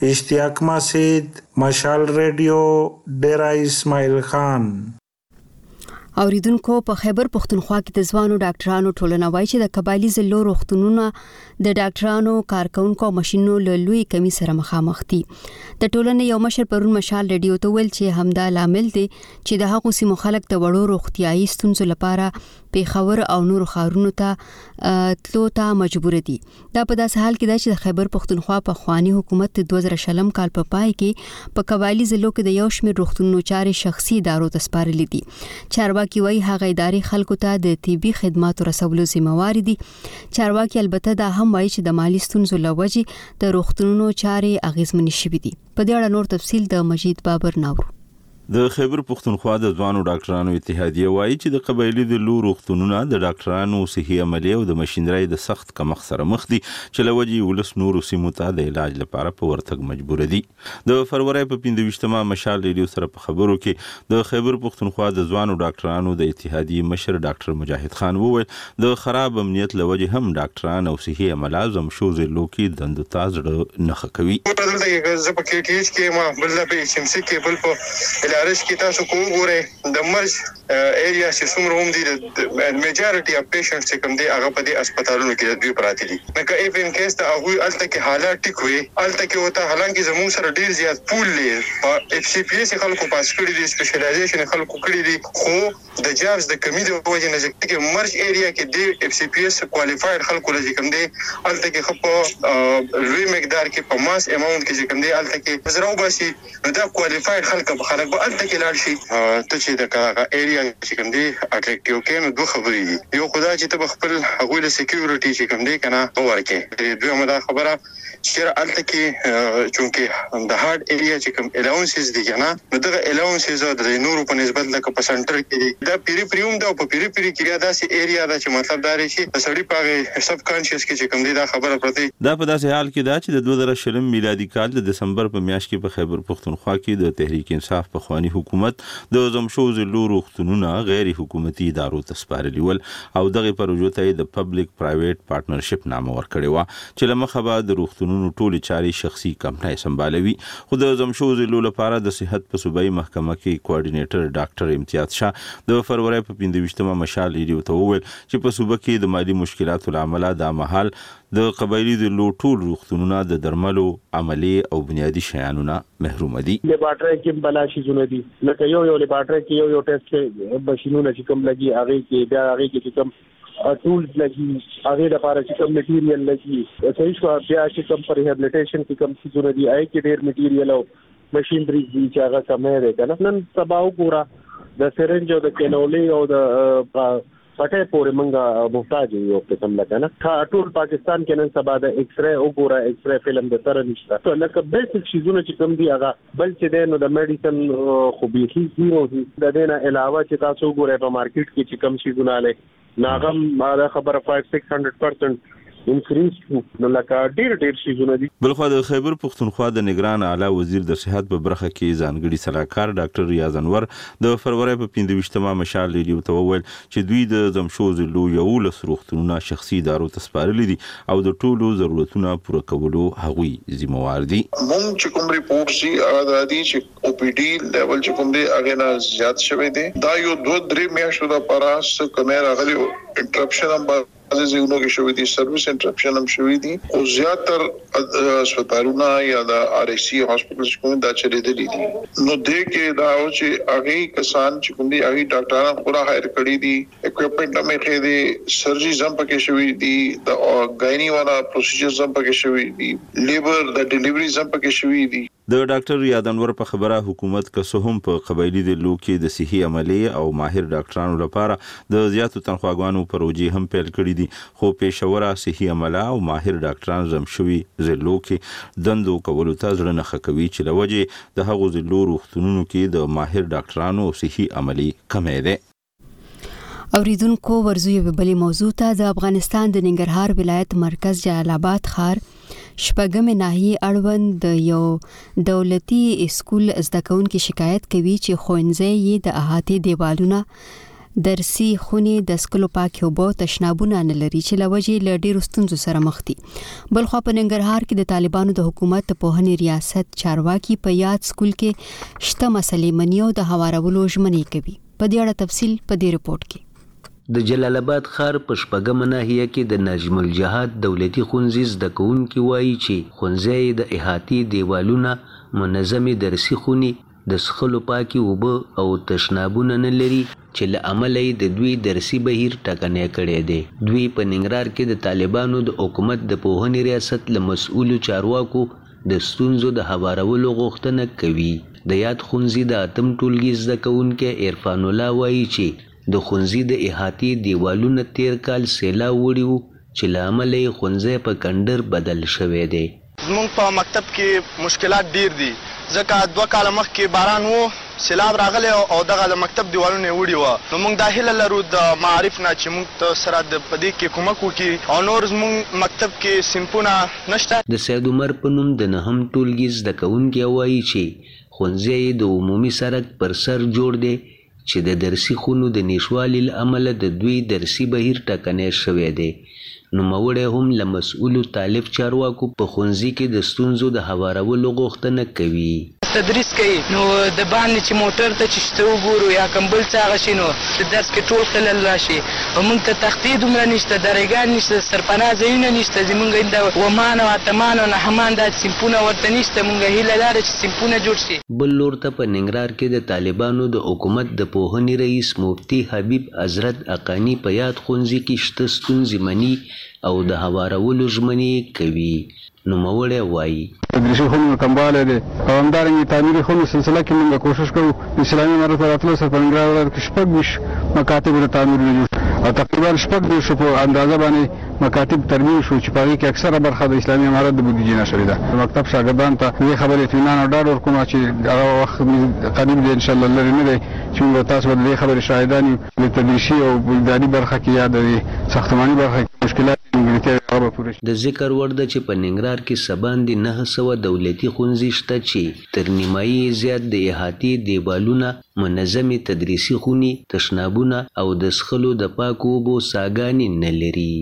اشتیاق مسید مشال ریډیو ډیره اسماعیل خان. اوریدونکو په خیبر پښتونخوا کې د ځوانو ډاکټرانو ټولنه وایي چې د قبایلی ضلعو روغتونونه د ډاکټرانو کارکونکو او ماشینونو له لوی کمی سره مخامخ دي د ټولنې یو مشر پرون مشال ریډیو ته ویل چې همدا لامل دی چې د هغو سیمو خلک د وړو روغتیايي ستونزو لپاره پیښور او نورو ښارونو ته تلو ته مجبور دي دا په داسې حال کې ده چې د خیبر پښتونخوا په خواني حکومت د 2020 کال په پای کې په قبایلی ضلعو کې د یو شمېر روغتونونو چارې شخصي ادارو ته سپارلې دي چارواکي وایي هغه ادارې خلکو ته د طبي خدماتو رسولو ذمہوار دي چارواکي البته دا هم وایي چې د مالی ستونزو لوجې د روغتونونو چارې اغیزمنې شوې دي په دې اړه نور تفصیل د مجید بابر ناورو د خیبر پښتونخوا د ځوانو ډاکټرانو اتحادیه وایي چې د قبایلی د لو روغتونونه د ډاکټرانو صحي عملې او د ماشینرۍ د سخت کمښت سره مخ دي چې له وجې ولس نورو سیمو ته د علاج لپاره په ورتګ مجبور دي د فروری په 25مه مشال ریډیو سره په خبرو کې د خیبر پښتونخوا د ځوانو ډاکټرانو د اتحادیې مشر ډاکټر مجاهد خان وویل، د خراب امنیت له وجې هم ډاکټران او صحي عمله زمشو ضلعو کې دندو ته زړه نه ښه کوي. یو ته دلته کې زه په کې ټي ایچ کې یم، بل دا په ایچ ایم سي کې، بل په الارش کې، تاسو که وګورئ د مرج. ایریاز چې څومره هم دي د میجارټي اف پیشنټس چې کوم دي هغه په دې هسپتالونو کې د دوی پراته دي نو که اف ان کیس ته هغوی هلته کې حالات ټیک وي هلته کې ورته حالانکه زموږ سره ډیر زیات پول دی په اف سي پي ایس یې خلکو پاس کړي دي سپیشلایزیشن یې خلکو کړي دي خو د جابز د کمي د وجې نه چې کې مرج ایریا کې دې اف سي پي ایس کوالیفاید خلکو له چې کوم دی هلته کې خو په لوی مقدار کې په ماس اماونټ کې چې کوم دی هلته کې زره وباسي نو دا کوالیفاید خلک به خلک به الته کې لاړ شي. ته چې د کراغه ایریا چې کوم دی اټریکټیو کې نو دوه خبرې دي یو خو دا چې ته به خپل هغوی له سیکیورټي چې کوم دی که نه به ورکې دویمه دا خبره چې چېر الته کې چونکې د هارډ ایریا چې کوم الاونسز دي که نه نو دغه الاونسز د نورو په نسبت لکه په سنټر کې دي دا پیری پری هم ده او په پیری پیری کې بیا داسې ایریا ده چې مطلب دا دی چې د سړي په هغې سب کانشیس کې چې کوم دی دا خبره پرته دا په داسې حال کې ده چې د دوه زره شلم میلادي کال د دسمبر په میاشت کې په خیبر پښتونخوا کې د تحریک انصاف پخواني حکومت د ضم شوو ضلعو روغتونونه غیر حکومتي ادارو ته سپارلي ول او دغې پروژو ته یې د پبلک پرایویټ پارټنرشپ نامه ورکړې وه چې له مخه به د روغتونونو ټولې چارې شخصي کمپنۍ سمبالوي خو د ضم شوو ضلعو لپاره د صحت په صوبایي محکمه کې کوارډینیټر ډاکټر امتیاز شاه د فروری په پنځه ویشت مه مشال ریډیو ته وویل چې په صوبه کې د مالي مشکلاتو له امله دا مهال د قبایلي ضلعو ټول روغتونونه د درملو، عملې او بنیادي شیانو نه محروم دي. لبارټرۍ کې هم بلا شیزونه دي لکه یو یو لبارټرۍ کې یو یو ټیسټ مشینونه چې کوم لګي هغې کې بیا هغې کې چې کوم ټولز لګي هغې لپاره چې کوم مټیریل لګي صحیح شوه بیا چې کوم په ریهبلیټیشن کې کوم څیزونه دي هغې کې ډیر مټیریل او مشینري دي چې هغه کمی دی که نه نن سبا وګوره د سرنج او د کینولې او د پټه پورې مونږه محتاج یو قسم لکه نه کا ټول پاکستان کې نن سبا د ایکس ری او ګورا ایکس ری فلم د سره نشته ته لکه بیسیک شیزونه چې کوم دی هغه بل چې دی نو د میډیسن خو به هیڅ زیرو دی د دې نه علاوه چې تاسو ګورئ په مارکیټ کې چې کوم شیزونه لري ناغم دا خبره 5600% انکریز کړو نو لکه ډیر ډیر شیزونه دی. بلخوا د خیبر پښتونخوا د نګران اعلی وزیر د صحت په برخه کې ځانګړي سلاکار ډاکټر ریاض انور د فروری په پنځه ویشت مه مشال ریډیو ته وویل چې دوی د ضم شوو ضلعو یوولس روغتونونه شخصي ادارو ته سپارلي دي او د ټولو ضرورتونه پوره کولو هغوی ذمه وار دي. مونږ چې کوم رپورټس دي هغه دا دي چې او پي ډي لیول چې کوم دی هغې نه زیات شوی دی دا یو دوه درې میاشتو لپاره څه کمی راغلی وو انټرپشن هم به بعضې ځایونو کې شوي دي، سرویس انټرپشن هم شوي دي، خو زیاتر هسپتالونه یا د آر ای سي هاسپټلز چې کوم دي، دا چلیدلي دي. نو دې کې دا و چې هغه کسان چې کوم دي، هغوی ډاکټران خپله هایر کړي دي، اکویپمنټ هم ایښی دی، سرجریز هم پکې شوي دي، د ګایني والا پروسیجرز هم پکې شوي دي، لیبر د ډیلیوریز هم پکې شوي دي. د ډاکټر رياد انور په خبره حکومت که څه هم په قبايلي ضلعو کې د صحي عملې او ماهر ډاکټرانو لپاره د زياتو تنخواګانو پروژې هم پيل کړې دي خو پېښوره صحي عمله او ماهر ډاکټران زم شوي ضلعو کې دندو کولو ته زړه نه ښه کوي چې له وجې د هغو ضلعو روغتونونو کې د ماهر ډاکټرانو او صحي عملې کمی دی. اوریدونکو ورزو یو بلی موضوع ته د افغانستان د ننګرهار ولایت مرکز جلال آباد ښار شپږمې ناحیې اړوند د یو دولتي اسکول زده کوونکي شکایت کوي چې ښوونځی یې د احاتې دیوالونه درسي خونې د سکلو پاکې اوبه تشنابونه نه لري چې لوجې له ډیرو ستونزو سره مخ دي بلخوا په ننګرهار کې د طالبانو د حکومت د پوهنې ریاست چارواکي په یاد سکول کې شته مسلې مني او د هوارولو ژمنې کوي په دې اړه تفصیل په دې رپورټ کې. د جلال اباد ښار په شپږمه ناحیه کې د نجم الجهاد دولتي ښونځي زده کوونکي وايي چې ښونځی یې د احاطې دیوالونه، منظمې درسي خونې، د څښلو پاکې اوبه او تشنابونه نه لري، چې له امله یې د دوی درسي بهیر ټکنی کړی دی. دوی په ننګرهار کې د طالبانو د حکومت د پوهنې ریاست له مسؤلو چارواکو د ستونزو د هوارولو غوښتنه کوي. د یاد ښونځي د اتم ټولګي زده کوونکی عرفان الله وايي چې د ښونځي د احاطې دیوالونه تیر کال سیلاو وړي وو چې له امله یې ښونځی په کنډر بدل شوی دی. زمونږ په مکتب کې مشکلات ډیر دي ځکه دوه کاله مخکې باران وو، سیلاب راغلی او دغه د مکتب دیوالونه یې وړي وه نو موږ دا هیله لرو د معارف نه چې موږ ته سره د په دې کې کمک وکړي او نور زموږ مکتب کې صنفونه نشته. د سید عمر په نوم د نهم ټولګي زده کوونکی وايي چې ښونځی یې د عمومي سرک پر سر جوړ دی چې د درسي خونو د نشوالي له امله د دوی درسي بهیر ټکنی شوی دی. نوموړی هم له مسؤلو طالب چارواکو په ښونځي کې د ستونزو د هوارولو غوښتنه کوي. تدریس کوي نو د باندې چې موټر ته چې شته وګورو یا کوم بل څه هغه شي نو د درس کې ټول خلل راشي او مونږ ته تختې دومره نشته درې ګانې نشته سرپناه ځایونه نشته زمونږ اینده ومان او اتمان او نهمان دا صنفونه ورته نشته مونږ هیله دا ده چې صنفونه جوړ شي. بل لور ته په ننګرهار کې د طالبانو د حکومت د پوهنې رئیس مفتي حبیب حضرت حقاني په یاد ښونځي کې شته ستونزې مني او د هوارولو ژمنې یې کوي، نوموړی وايي. تدریسي خونو کموالی دی او همدارنګه تعمیري خونو سلسله کې مونږ کوشش کوو، د اسلامي امارت په راتلو سره په ننګرهار ولایت کې شپږ ویشت مکاتبو ته تعمیرونه جوړ شي او تقریباً شپږ دیرشو په اندازه باندې مکاتب ترمیم شو چې په هغې کې اکثره برخه د اسلامي امارت د بودیجې نه شوې ده. د مکتب شاګردانو ته په دې خبرې اطمینان او ډاډ ورکوم چې هغه وخت قریب دی، انشاءالله لرې نه دی، چې موږ او تاسو به د دې خبرې شاهدان یو، چې د تدریسي او اداري برخه کې یا د یوې ساختماني برخه کې کوم مشکلات یا نیمګړتیاوې وي، هغه به پوره شي. د ذکر وړ ده چې په ننګرهار کې څه باندې نهه سوه دولتي ښونځي شته چې تر نیمايي یې زیات د احاطې دیوالونه، منظمې تدریسي خونې، تشنابونه او د څښلو د پاکو اوبو څاګانې نه لري.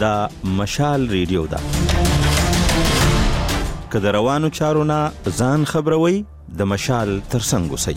دا مشال ريډيو ده که د روانو چارو نه ځان خبروئ د مشال تر څنګ اوسئ.